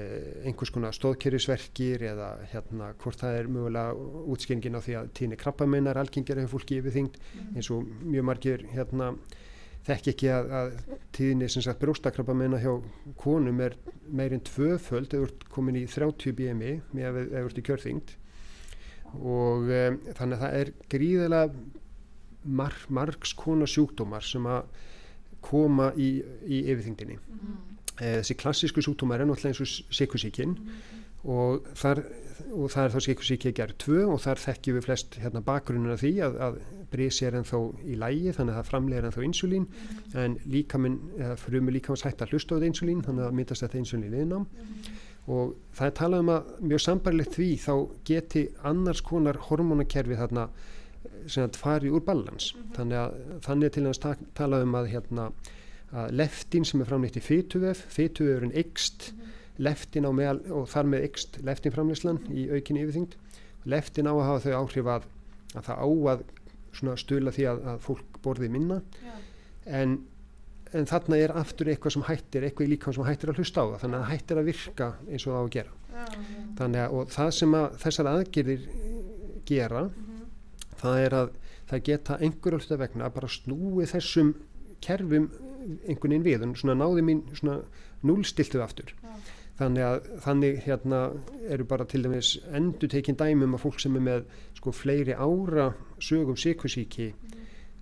einhvers konar stóðkerrisverkir eða hérna hvort það er mögulega útskengin á því að tíni krabbamennar algengir hefur fólki yfirþyngd. Eins og mjög margir hérna þekki ekki að, að tíðinni sem sagt brjóstakrabbamennar hjá konum er meirinn tvöföld eða þú ert komin í 30 BMI með að þú ert í kjörþyngd og um, þannig að það er gríðilega mar, margs konar sjúkdómar sem að koma í, í yfirþyngdinni. Eh, þessi klassísku sjúkdómar er náttúrulega eins og sykusíkin og þar, og það er þá sykusíki að gera tvö og þar þekkjum við flest hérna bakgrunnuna því að, að brisi er ennþá í lægi þannig að það framlega ennþá insulín en líkaminn, frumur líkamins hægt að hlusta á þetta insulín þannig að myndast þetta insulín viðnám og það er talað um að mjög sambarlegt því þá geti annars konar hormónakerfi þarna eh, sem að fari úr balans. Þannig að þannig til að ta talað um að hérna að leftin sem er framleitt í fytuvef fytuvefurinn ykst leftin á meðal og þar með ykst leftin framleyslan í aukinni yfirþyngd. Leftin á að hafa þau áhrif að, að það á að svona stula því að, að fólk borði minna. En, en þarna er aftur eitthvað sem hættir eitthvað í líka sem hættir að hlusta á það þannig að hættir að virka eins og það á að gera. Þannig að og það sem að þessar aðgerðir gera það er að það geta einhverju hluta vegna bara snúið þessum kerfum einhvern veginn við og svona náði mín svona núlstiltuð aftur. Þannig að þannig hérna eru bara til dæmis endur tekin dæmum að fólk sem er með sko fleiri ára sögum sykusíki eh,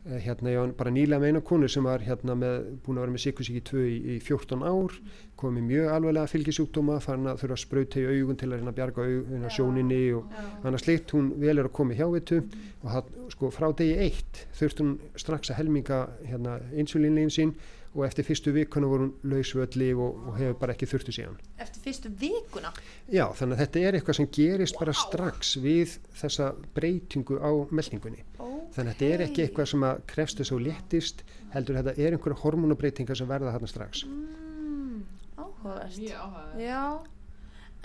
hérna ég var bara nýlega með eina konu sem var hérna með búin að vera með sykusíki 2 í, í 14 ár komið mjög alveglega fylgisjúkdóma farin að þurfa að sprauta í augun til að reyna að bjarga augun, sjóninni og annars slikt hún vel er að koma í hjávitu og það, sko frá degi eitt þurft hún strax að helminga hérna insulinlegin sín og eftir fyrstu vikuna voru hún laus völli og, og hefur bara ekki þurftu síðan. eftir fyrstu vikuna Já, þannig að þetta er eitthvað sem gerist bara strax við þessa breytingu á meldingunni. Ó, þannig að þetta er ekki eitthvað sem að krefst þess og léttist heldur þetta er einhverja hormonabreitingar sem verða þarna strax mm, áhugaverð. Já,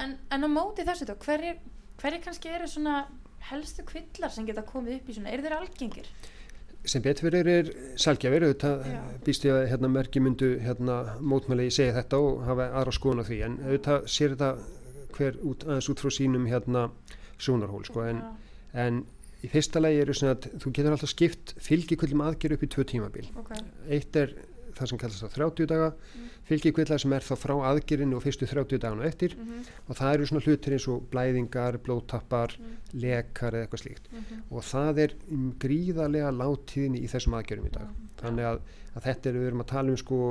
en, en á móti þessu þá, hverjir, hverjir kannski eru svona helstu kvillar sem geta komið upp í svona, eru þeir algengir? Sem betur fyrir er sjálfgjafir auðvitað Já. býst ég að hérna, merki myndu hérna, mótmæli segja þetta og hafa aðra skoðun á því. En auðvitað sér þetta hver út, aðeins út frá sínum hérna, sjónarhól sko, en, en í fyrsta lagi eru svona að þú getur alltaf skipt fylgikvillum aðgerð upp í tvö tímabil. Ok, eitt er það sem kallast það 30 daga fylgikvillar sem er þá frá aðgerinu og fyrstu 30 dagana eftir. Mhm, og það eru svona hlutir eins og blæðingar, blóðtappar, lekar eða eitthvað slíkt. Mhm, og það er um gríðarlega látíðinni í þessum aðgerðum í dag. Þannig að, að þetta er við erum að tala um sko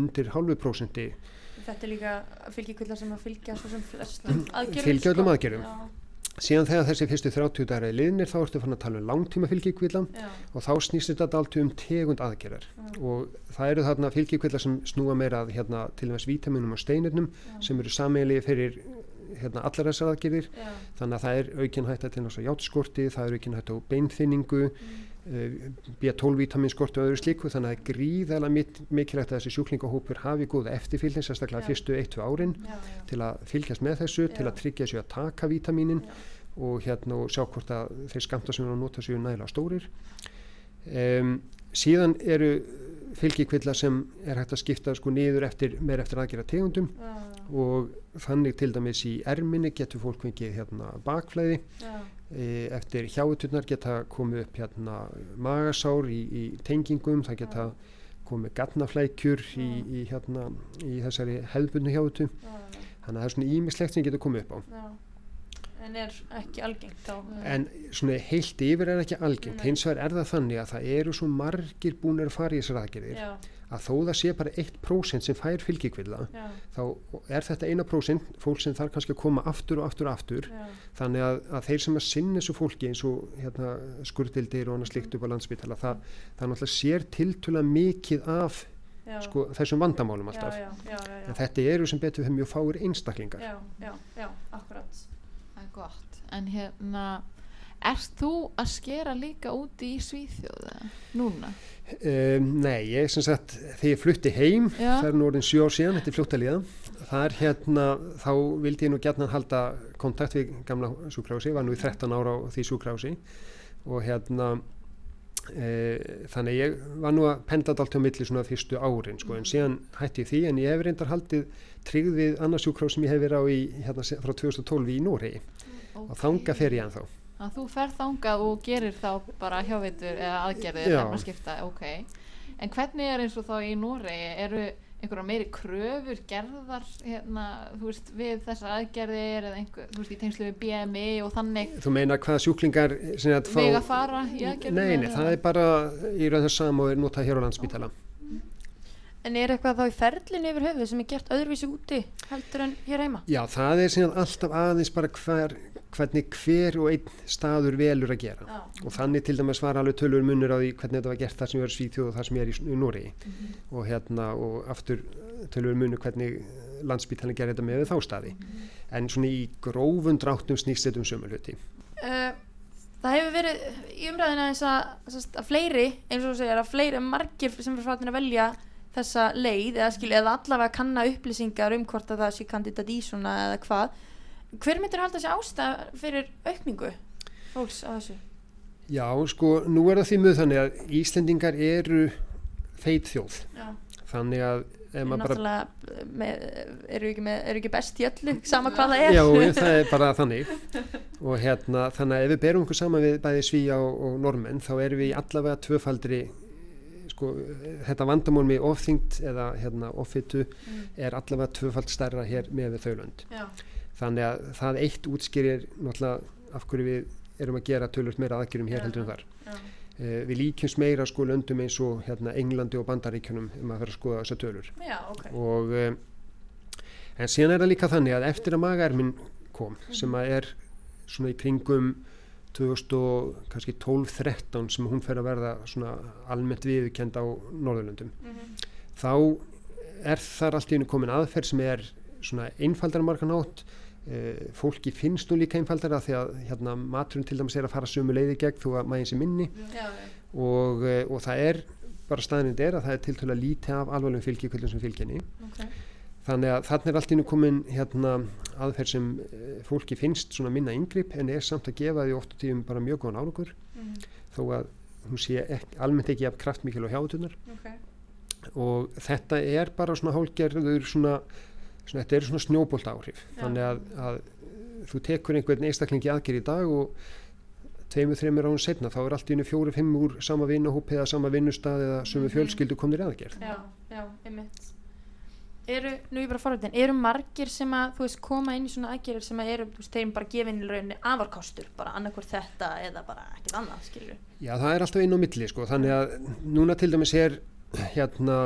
undir hálfu prósenti. Þetta er líka fylgikvillar sem að fylgja svo sem flestum aðgerðum Fylgja öllum sko. aðgerðum. Já, síðan þegar þessi fyrstu 30 dagar er liðnir þá ertu fann að tala um langtíma fylgikvilla já, og þá snýst þetta alltaf um tegund aðgerðar. Og það eru þarna fylgikvillar sem snúa meira að hérna, til og meins vítaminum og steinirnum sem eru sameigilegi fyrir hérna, allar þessar aðgerðir. Já, þannig að það er aukin hætta til náttúrulega játskorti, það er aukin hætta á beinþynningu, mm. B12-vitaminskorti og öðru slíku þannig að það er gríðarlega mik- mikilvægt að þessi sjúklingahópur hafi góða eftirfylgni, sérstaklega fyrstu 1-2 árin já, já, til að fylgjast með þessu, til Já. að tryggja þessu að taka vítaminin og hérna og sjá hvort að þeir skamta sem að nota séu nægilega stórir. Um, síðan eru fylgikvillar sem er hægt að skipta sko niður eftir, meir eftir aðgera tegundum og þannig til dæmis í erminni getur fólk fengið hérna bakflæði eftir hjáuturnar geta komið upp hérna magasár í, í tengingum, það geta komið gatnaflækjur í, í, hérna, í þessari hefðbundu hjáutu já, já, þannig að það er svona ímislegt sem getur komið upp á. Já. En er ekki algengt þá? en svona heilt yfir er ekki algengt. Hins vegar er það þannig að það eru svo margir búinir að fara í þessar aðgerðir. Já, að þó það sé bara 1% sem fær fylgikvilla já, þá er þetta 1% fólk sem þarf kannski að koma aftur og aftur og aftur. Já, þannig að, að þeir sem að sinna þessu fólki eins og hérna, skurðildir og annað slikt upp á landsbytala það, það náttúrulega sér tiltöla mikið af sko, þessum vandamálum alltaf. Já, já, já, já, en þetta eru sem betur fyrir mjög fáir einstaklingar. Já, já, já, akkurat. Það er gott. En hérna, erst þú að skera líka úti í Svíþjóðu núna? um, Nei, ég sem sagt þegar ég flutti heim, Já. það er nú orðin sjó síðan þetta er líða, þar hérna þá vildi ég nú gætna halda kontakt við gamla sjúkrási, var nú í 13 ára á því sjúkrási og hérna e, þannig ég var nú að pendla allt á milli svona fyrstu árin sko, en síðan hætti ég því en ég hef reyndar haldið tryggð við annars sjúkrás sem ég hef verið á í, hérna, frá 2012 í Noregi. Og þanga fer ég ennþá Að þú ferð þangað og gerir þá bara hjáveitur eða aðgerðir þegar maður skipta, ok. En hvernig er eins og þá í Noregi, eru einhverja meiri kröfur gerðar hérna, þú veist, við þessar aðgerðir eða einhver, þú veist, í tengslu við BMI og þannig Þú meina hvaða sjúklingar sem að fá vega fara í aðgerðir? Nei, nei, það er bara í raun það sama og er notað hér á landsbítala En er eitthvað þá í ferlinu yfir höfuð sem er gert öðruvísi úti heldur en hér heima? Já, það er síðan alltaf aðeins bara hver, hvernig hver og einn staður velur að gera. Já, og þannig til dæmis var alveg tölur munur á því hvernig þetta var gert þar sem ég er í Svíþjóð og þar sem ég er í, í Nóri og hérna og aftur tölur munur hvernig landsbítalinn gerir þetta með þá staði. En svona í grófun dráttum snýst þetta um sömu hluti. Uh, það hefur verið í umræðina eins að, að, fleiri, eins og þú segir, að fleiri margir sem er farin að velja þessa leið eða skilja eða allavega kanna upplýsingar um hvort að það sé kandidat í svona eða hvað. Hver myndir halda sér ástæð fyrir aukningu fólks á þessu? Já, sko, nú er það því mjög þannig að Íslendingar eru feit þjóð. Já, þannig að bara með, eru, ekki með, eru ekki best í öllu, sama hvað það er. Já, það er bara þannig. Og hérna, þannig að ef við berum okkur saman við bæði svíja og, og normenn þá erum við allavega tvöfaldri sko, þetta vandamál með ofþyngd eða hérna offitu er allavega tvöfald stærra hér með þau lönd. Já, þannig að það eitt útskýrir náttúrulega af hverju við erum að gera tölvöld meira aðgjörum hér heldur en þar eh, við líkjumst meira sko löndum eins og hérna Englandi og Bandaríkjunum um að vera að skoða þessar tölur já, ok. og um, en síðan er það líka þannig að eftir að magarminn kom sem að er svona í kringum 2012-13 sem hún fer að verða svona almennt viðkend á Norðurlöndum Mhm. þá er þar allt í hennu komin aðferð sem er svona einfaldar margan átt Uh, fólki finnst nú líka einfaldara því að hérna, maturinn til dæmis er að fara sömu leiði gegn þó að maginn sé minni Já, og, uh, og það er bara staðnind er að það er til að lítið af alvarlegum fylgjikvöldum sem fylgjenni ok. þannig að þannig er allt innu komin hérna, aðferð sem uh, fólki finnst svona minna yngripp en er samt að gefa því oft og tíum bara mjög góðan árangur Mhm. þó að hún sé ekki, almennt ekki af kraftmikil og hjátunar Ok. og þetta er bara svona hálgerður svona, svona þetta eru svona snjóbolt áhrif Já. þannig að, að þú tekur einhvern einstaklingi aðgerð í dag og tveimur, þreimur án setna þá er allt í einu fjóri, fimm úr sama vinnuhópi eða sama vinnustað eða sömu Mhm. fjölskyldu komnir aðgerð Já, já, einmitt. Eru, nú ég bara forvitin, eru margir sem að, þú veist, koma inn í svona aðgerðir sem að eru, þú veist, þeim bara gefin í rauninni afarkostur, bara annarkvort þetta eða bara ekkert annað, skilur Já, það er alltaf inn á milli sko, þannig að núna til dæmis er hérna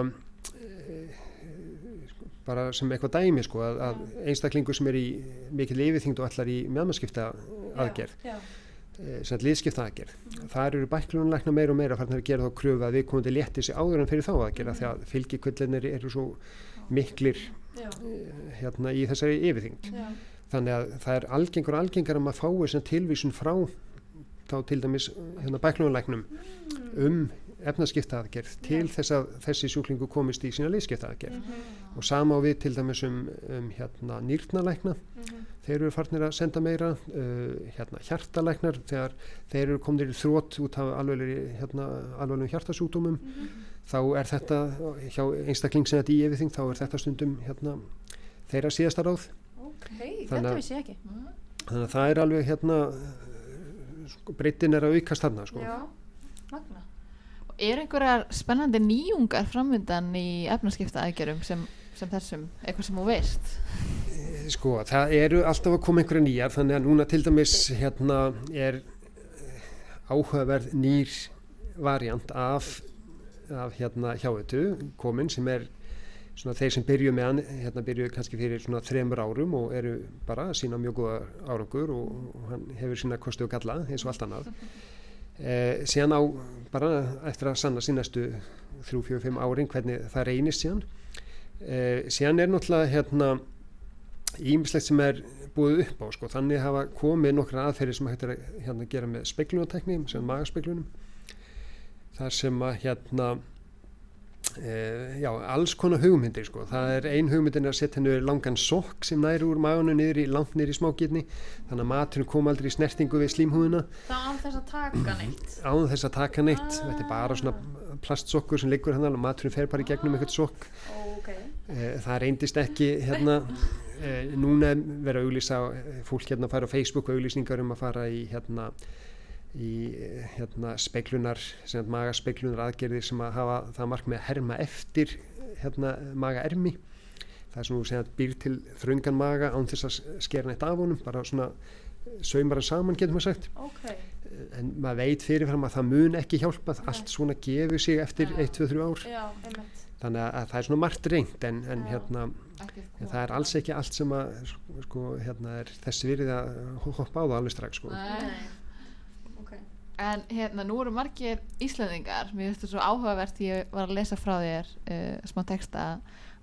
bara sem eitthvað dæmi sko, að, að einstaklingur sem er í mikil yfirþyngd og allar í meðmannskipta aðgerð, Já, eh, sem að liðskipta aðgerð, þar eru bæklunarlækna meira og meira að gera þá kröfu að við komum til létti sig áður en fyrir þá aðgerða því að fylgikvöldinir eru svo miklir já, hérna í þessari yfirþyngd. já, Þannig að það er algengur og algengar að maður fái sem tilvísun frá þá til dæmis hérna, bæklunarlæknum um efnaskipta aðgerð til þess að þessi sjúklingu komist í sína liðskipta aðgerð Mhm. og sama á við til dæmis um, um hérna, nýrnalækna Mhm. þeir eru farnir að senda meira uh, hérna, hjartalæknar þegar þeir eru komnir í þrótt út af alveglegum hérna, alveglegum hjartasútumum Mhm. þá er þetta hjá einstakling sem þetta í yfirþing þá er þetta stundum hérna, þeirra síðasta ráð Ok, Þannig þetta að- vissi ég ekki. þannig að það er alveg hérna sko, breytin er að aukast þarna sko. Já, magna. Er einhverjar spennandi nýjungar framvindan í efnaskipta aðgerum sem, sem þessum, eitthvað sem þú veist? Sko, það eru alltaf að koma einhverja nýjar þannig að núna til dæmis hérna er eh, áhugaverð nýr variant af, af hérna hjáötu komin sem er svona þeir sem byrju með hann hérna byrju kannski fyrir svona þremur árum og eru bara sína mjög góða árangur og, og hann hefur sína kosti og galla eins og allt annað eh, síðan á bara eftir að sanna sínastu þrjú, fjögur, fimm árin hvernig það reynist síðan eh, síðan er náttúrulega hérna ímislegt sem er búið upp á sko. þannig hafa komið nokkra aðferðir sem hægt er að hérna, gera með speklunartekni sem magaspeklunum þar sem að hérna já, alls konar hugmyndir sko. það er ein hugmyndin að setja hennu langan sokk sem næri úr magunum niður í langt niður í smákirni þannig að maturinn kom aldrei í snertingu við slímhúðina Það á þess að taka neitt. án þess að taka neitt þetta er bara svona plastsokkur sem liggur hann og maturinn fer bara í gegnum eitthvað sokk Ok. Eh, það reyndist ekki hérna eh, núna er verið að auglýsa eh, fólk hérna að fara á Facebook og auglýsningar um að fara í hérna í eh, hérna speiklunar sem að maga speiklunar aðgerðir sem að hafa það markmið að herma eftir hérna maga ermi það er svona að býr til þröngan maga án þess að skera neitt af honum bara svona saumar hann saman getur maður sagt Ok. en maður veit fyrirfram að það mun ekki hjálpa allt svona gefur sig eftir Já. 1-2-3 ár Já, þannig að það er svona margt reynd en, en Já. hérna en það er alls ekki allt sem að sko, hérna er þess virði að hoppa á það alveg strax sko. Nei. En hérna, nú eru margir Íslandingar, mér finnst þetta svo áhugavert ég var að lesa frá þér uh, smá texta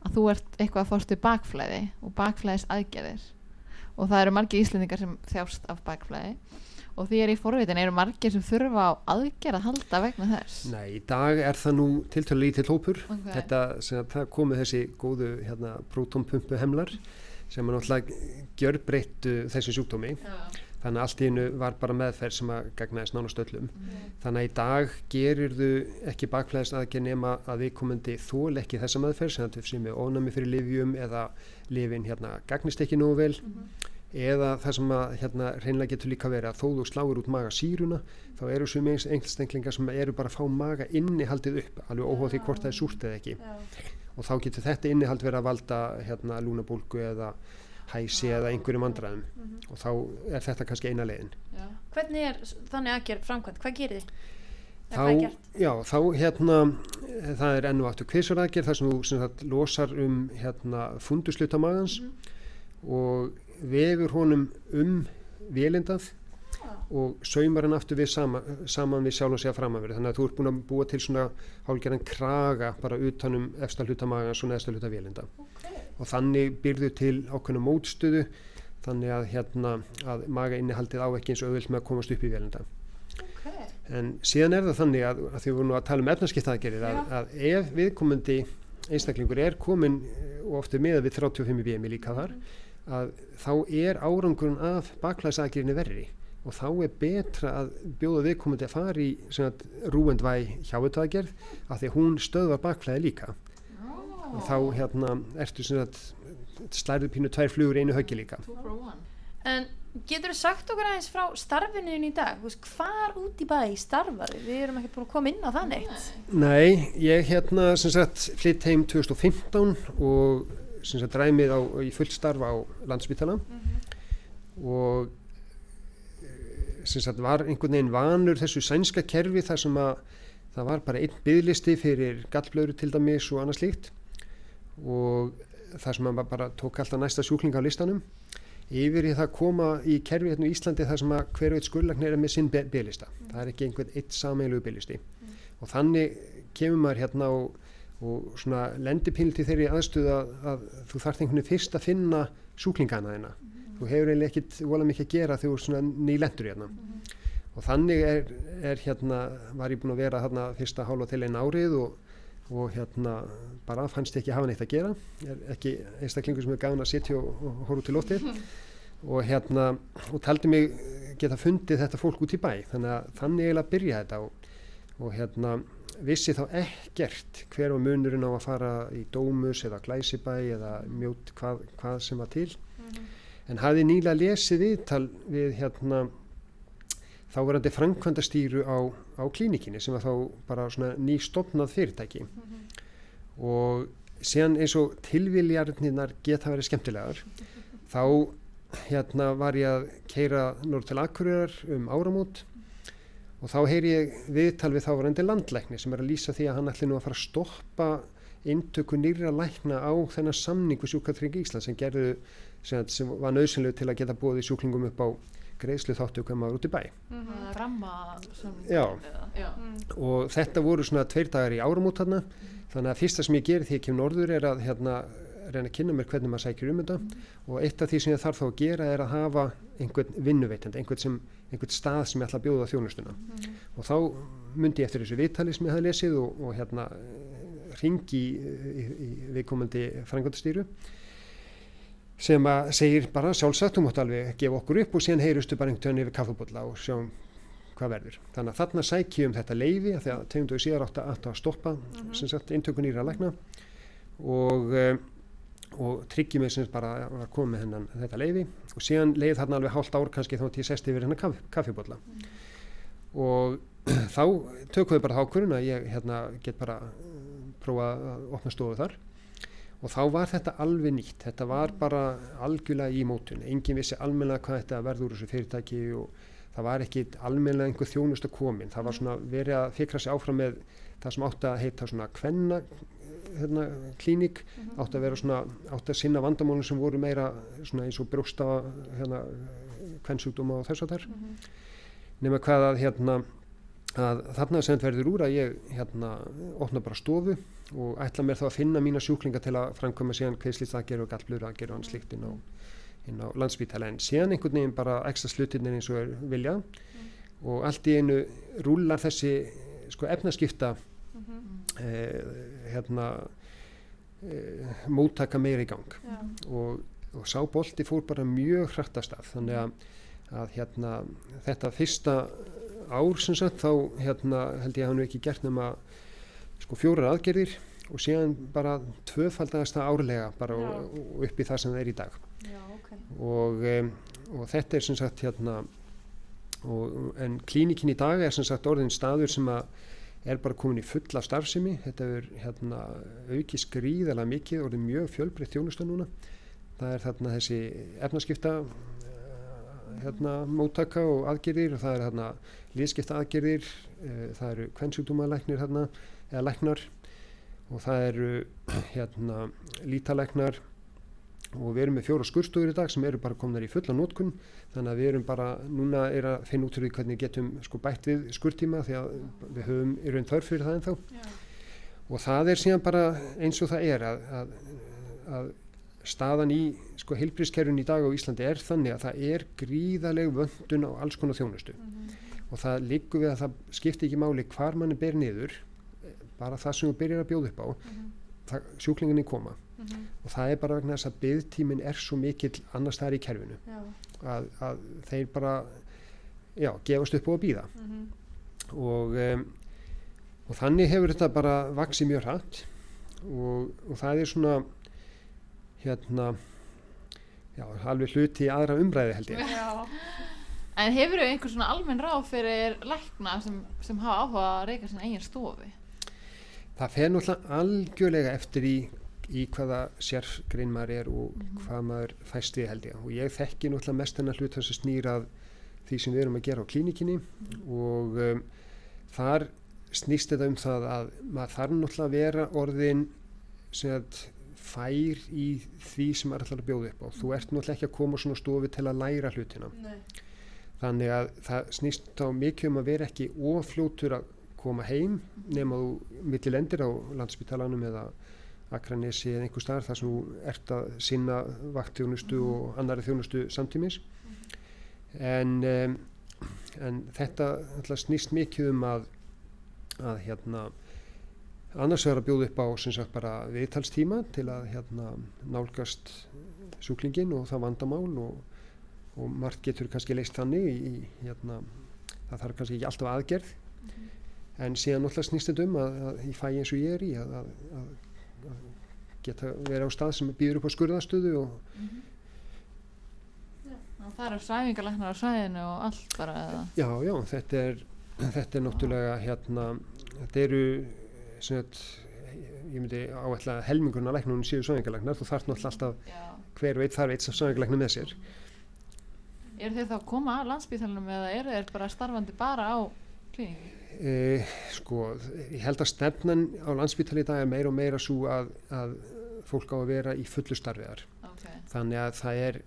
að þú ert eitthvað að fórstu bakflæði og bakflæðis aðgerðir og það eru margir Íslandingar sem þjást af bakflæði. Og því er í forvitin, eru margir sem þurfa á aðgerð að halda vegna þess? Nei, í dag er það nú tiltölu lítill hópur. Ok. þetta sem að það komið þessi góðu hérna, prótonpumpu hemlar sem er náttúrulega gjörbreyttu þessu sjúkdómi þannig að allt í einu var bara meðferð sem að gagnaðist nánast öllum. Þannig að í dag gerir þú ekki bakflæðist aðgerð nema að við komandi þól ekki þessa meðferð sem þetta sem er ónami fyrir livjum eða livin hérna gagnist ekki nógu vel. Eða það sem að hérna reynlega getur líka verið að þó þú sláir út maga síruna þá eru sem einstenglingar sem eru bara að fá maga innihaldið upp alveg óháð því hvort það er súrt eða ekki. Já. og þá getur þetta innihald verið að valda hérna lúnabólgu eða hæsi eða einhverjum andræðum og þá er þetta kannski eina leiðin. Hvernig er þannig aðgerð framkvæmt? Hvað gerir þið? Þá, já, þá hérna eh, það er enn og aftur kvisuraðgerð þar sem þú sem sagt, losar um hérna fundusluta magans og vefur honum um vélindað og saumar hann aftur við sama, saman við sjálf og segja framanverið þannig að þú ert búin að búa til svona hálgerðan kraga bara utanum efsta hluta magans og neðsta hluta vélinda. Ok. Og þannig byrðu til ákveðna mótstöðu þannig að hérna að maga innihaldið á ekki eins og auðvilt með að komast upp í velenda Okay. en síðan er það þannig að, að því við vorum nú að tala um efnarskiptaðgerir að, að ef viðkomandi einstaklingur er komin eh, og ofta með við 35 BMI líka þar að þá er árangurinn af baklæðsaðgerinni verri. Og þá er betra að bjóða viðkomandi að fara í rúendvæ hjáutaðgerð af því að hún stöðvar baklæði líka og þá hérna ertu slærið pínu tvær flugur einu höggi líka En getur þú sagt okkur aðeins frá starfinu þínu í dag? Hvar út í bæ starfar? Við erum ekkert búin að koma inn á það neitt. Nei, ég hérna sem sagt flytt heim 2015 og sem sagt ræmið á, í fullt starf á landsbytala og eh, sem sagt var einhvern veginn vanur þessu sænska kerfi þar sem að það var bara einn bygglisti fyrir gallblöður til dæmis og annað slíkt og þar sem að bara tók alltaf næsta sjúkling á listanum yfir í það að koma í kerfi hérna í Íslandi þar sem að hver veit skurlagnir er með sinn bygglista. Það er ekki einhvern eitt sameilu bygglisti og þannig kemur maður hérna og, og svona lendir píl til þeirri aðstöðu að, að þú þarft einhvern veginn fyrst að finna sjúklingana þeina. Þú hefur eiginlega ekkit vola mikið að gera þegar þú er svona nýlendur hérna. Og þannig er, er hérna, var ég búin að vera hérna fyrsta hálfa til einn árið og, og hérna bara fannst ég ekki hafa neitt að gera. Er ekki einstaklingur sem er gafin að sitja og, og horfa út í lótið og hérna og taldi mig geta fundið þetta fólk út í bæ. Þannig að þannig eiginlega byrja þetta og, og hérna vissi þá ekkert hver var munurinn á að fara í Dómus eða Glæsibæ eða mjót hvað, hvað sem var til. En hafði nýlega lesið viðtal við hérna þáverandi framkvæmdastýru á, á klínikinni sem var þá bara svona nýstofnað fyrirtæki. Og síðan eins og tilviljarnirnar geta verið skemmtilegar þá hérna var ég að keira norð til Akureyrar um áramót og þá heyri ég viðtal við þávarandi landlækni sem er að lýsa því að hann ætli nú að fara að stoppa inntöku nýra lækna á þennan samningu sjúkatringi Ísland sem gerðu sem, sem var nöðsynlegu til að geta bóði sjúklingum upp á greiðslu þáttu hvað maður út í bæ. Ramma sem, Já. já. og þetta voru svona tveir dagar í áramót þarna. Þannig að fyrsta sem ég geri því ég kem norður er að hérna reyna að kynna mér hvernig maður sækir um þetta. Og eitt af því sem ég þarf þá að gera er að hafa einhvern vinnuveitandi, einhvern, sem, einhvern stað sem ég ætla að bjóða þjónustuna. Og þá myndi ég eftir þessu viðtali sem ég hafði lesið og, og hérna ringi í, í, í viðkomandi frangöndastýru sem að segir bara sjálfsagt, þú mátt alveg gefa okkur upp og síðan heyrustu bara einhvern veginn yfir kaffubólla og sjáum hvað verður. Þannig að þarna sækjum um þetta leiði að því að tegum þau síðar átt að, átt að stoppa sem sagt eintökun íra að lækna og uh, og tryggjum við sem bara var komið með hennan þetta leiði og síðan leið þarna alveg hálft ár kannski þá til ég sest yfir hennar kaff, kaffibólla og þá tökum við bara þá hverjum að ég hérna, get bara prófa að opna stofu þar og þá var þetta alveg nýtt. Þetta var bara algjörlega í mótun. Enginn vissi almennilega hvað þetta verður úr þessu fyrirtæki og það var ekki almennilega einhver þjónust að komin. Það var svona verið að fikra sig áfram með það sem átti að heita svona kvenna hérna, klínik átti að vera svona, átti að sinna vandamálum sem voru meira svona eins og brjósta hérna, kvennsjúkdóma og þess að þar nema hvað að hérna að þarna sem verður úr að ég hérna opna bara stofu og ætla mér þá að finna mína sjúklinga til að framkvæma síðan kveðslýtt aðgerð og gallblöður aðgerð og annað slíkt inn á, á landsbítala en síðan einhvern veginn bara ekstra slutinir eins og er vilja og allt í einu rúlar þessi sko efnaskipta eh, hérna eh, móttaka meira í gang. Og, og sá bolti fór bara mjög hrætt af stað. Þannig að, að hérna þetta fyrsta ár sem sagt þá hérna held ég að hann ekki gert nema sko fjórar aðgerðir og síðan bara tvöfaldagast það árlega bara og, og upp í það sem það er í dag. Já, ok. og, um, og þetta er sem sagt hérna og, en klínikin í dag er sem sagt orðin staður sem að er bara komin í fulla starfsemi. Þetta er hérna auki skrýðalega mikið og er mjög fjölbreytt þjónusta núna. Það er þarna þessi efnaskipta hérna móttaka og aðgerðir. Og það er hérna liðskipta aðgerðir uh, það eru kvennsjúkdómalæknir hérna eða læknar. Og það eru hérna lítalæknar. Og við erum með fjóra skurstofur í dag sem eru bara komnar í fulla nótkun þannig að við erum bara, núna er að finna út því hvernig getum sko bætt við skurtíma því að við höfum í raun þörf fyrir það ennþá. Já. og það er síðan bara eins og það er að, að, að staðan í sko heilbrískerfun í dag á Íslandi er þannig að það er gríðaleg vöndun á alls konar þjónustu. Og það liggur við að það skipti ekki máli hvar manni ber niður bara það sem þú byrjar að bjóða upp á það, sjúklinginni koma. Og það er bara vegna þess að byggtíminn er svo mikill annars það er í kerfinu að, að þeir bara já, gefast upp á að býða og, um, og þannig hefur þetta bara vaksið mjög hratt og, og það er svona hérna já, alveg hluti í aðra umræði held ég. En hefur þau einhver svona almenn ráð fyrir lækna sem, sem hafa áhuga að reyka sinna eigin stofi? það fer náttúrulega algjörlega eftir í, í hvaða sérgrein maður er og hvað maður fæst við held ég. Og ég þekki náttúrulega mest hennar hlut þess að snýrað því sem við erum að gera á klínikinni og um, þar snýst þetta um það að maður þarf náttúrulega að vera orðin sem að fær í því sem maður ætlar að bjóða upp á. Þú ert náttúrulega ekki að koma svona stofi til að læra hlutina. Nei. þannig að það snýst þá mikið um að vera ekki ofljótur að koma heim nema þú milli lendir á landspítalanum eða Akranesi eða einhver staðar þar sem þú ert að sinna vaktþjónustu og annari þjónustu samtímis. En, um, en þetta snýst mikið um að, að hérna annars vegar að bjóða upp á sem sagt bara viðtalstíma til að hérna nálgast sjúklingin og það vandamál og, og margt getur kannski leist þannig í, hérna það þarf kannski ekki alltaf aðgerð. En síðan náttúrulega snýst þetta um að, að ég fæ eins og ég er í að, að, að, geta verið á stað sem býður upp á skurðastöðu og Það eru svæfingalæknar á svæðinu og allt bara eða? já, já, þetta er þetta er náttúrulega hérna þetta eru sagt, ég myndi áætla helmingurna læknunum séu svæfingalæknar þú þarf náttúrulega alltaf Já. hver veit þarf eitt sem svæfingalæknar með sér Eru þeir þá að koma að landsbítalunum eða eru þeir bara starfandi bara á klíningu? e, sko, ég held að stefnan á landsbítali í dag er meira og meira svo að, að fólk á að vera í fullu starfiðar Okay. þannig að það er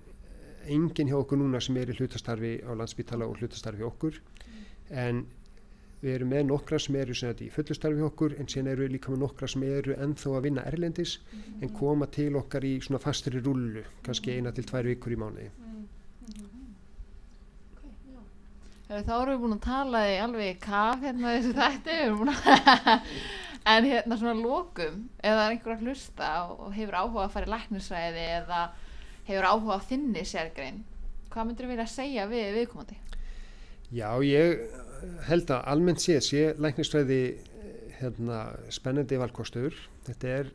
enginn hjá okkur núna sem er í hlutastarfi á landsbítala og hlutastarfi okkur en við erum með nokkra sem eru sem þetta í fullu starfi hjá okkur en síðan eru við líka með nokkra sem eru ennþá að vinna erlendis en koma til okkar í svona fastri rullu kannski eina til tvær vikur í mánuði. Heru, þá erum við búin að tala í alveg kaf hérna þessu þætti við að en hérna svona lókum er einhver að hlusta og hefur áhuga að fara í læknisræði eða hefur áhuga á þinni sérgrein hvað myndir þú vilja segja við viðkomandi? Já, ég held að almennt sé sé læknisfræði hérna, spennandi valkostur. Þetta er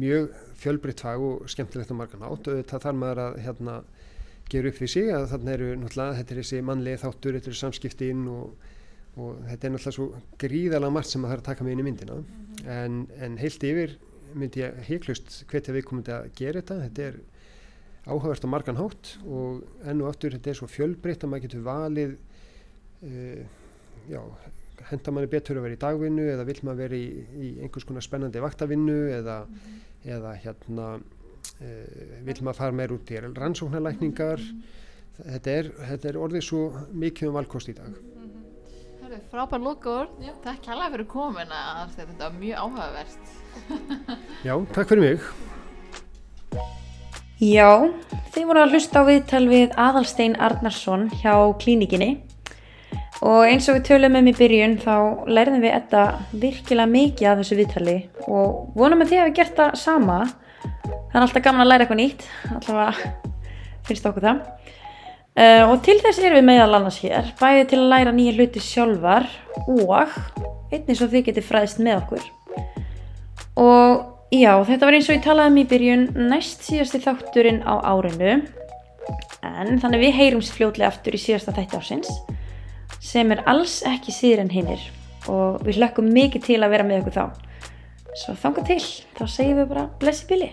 mjög fjölbreytt fag og skemmtilegt á margan átt og það þarf maður að hérna, gera upp við sig að þarna eru náttúrulega þetta er þessi mannlegi þáttur, þetta eru samskiptin og, og þetta er náttúrulega svo gríðalega margt sem maður þarf að taka með inn í myndina. En, en heilt yfir myndi ég heiklust hvetja við komandi að gera þetta. Þetta er áhugavert á margan hátt og enn og aftur þetta er svo fjölbreytt að maður getur valið já, henda manni betur að vera í dagvinnu eða vill maður vera í, í einhvers konar spennandi vaktavinnu eða, eða hérna uh, vill maður fara meir út í rannsóknarlækningar. Þetta er, þetta er orðið svo mikið um valkost í dag. Herru, frábær lókur, takk kærlega fyrir komuna þetta var mjög áhugavert. Já, takk fyrir mig. Já, þið voru að hlusta á viðtal við Aðalstein Arnarsson hjá klínikinni og eins og við tölum um í byrjun þá lærðum við þetta virkilega mikið af þessu viðtali og vonum að þið hafi gert það sama. Það er alltaf gaman að læra eitthvað nýtt allavega finnst okkur það. Uh, og til þess erum við meðal annars hér bæði til að læra nýja hluti sjálfar og einnig svo þið getið fræðist með okkur. Og já, þetta var eins og ég talaði um í byrjun næst síðasti þátturinn á árinu. En þannig við heyrums fljótlega aftur í síðasta þætti ásins sem er alls ekki síður en hinnir og við hlökkum mikið til að vera með okkur þá. Svo þanga til, þá segjum við bara blessi bili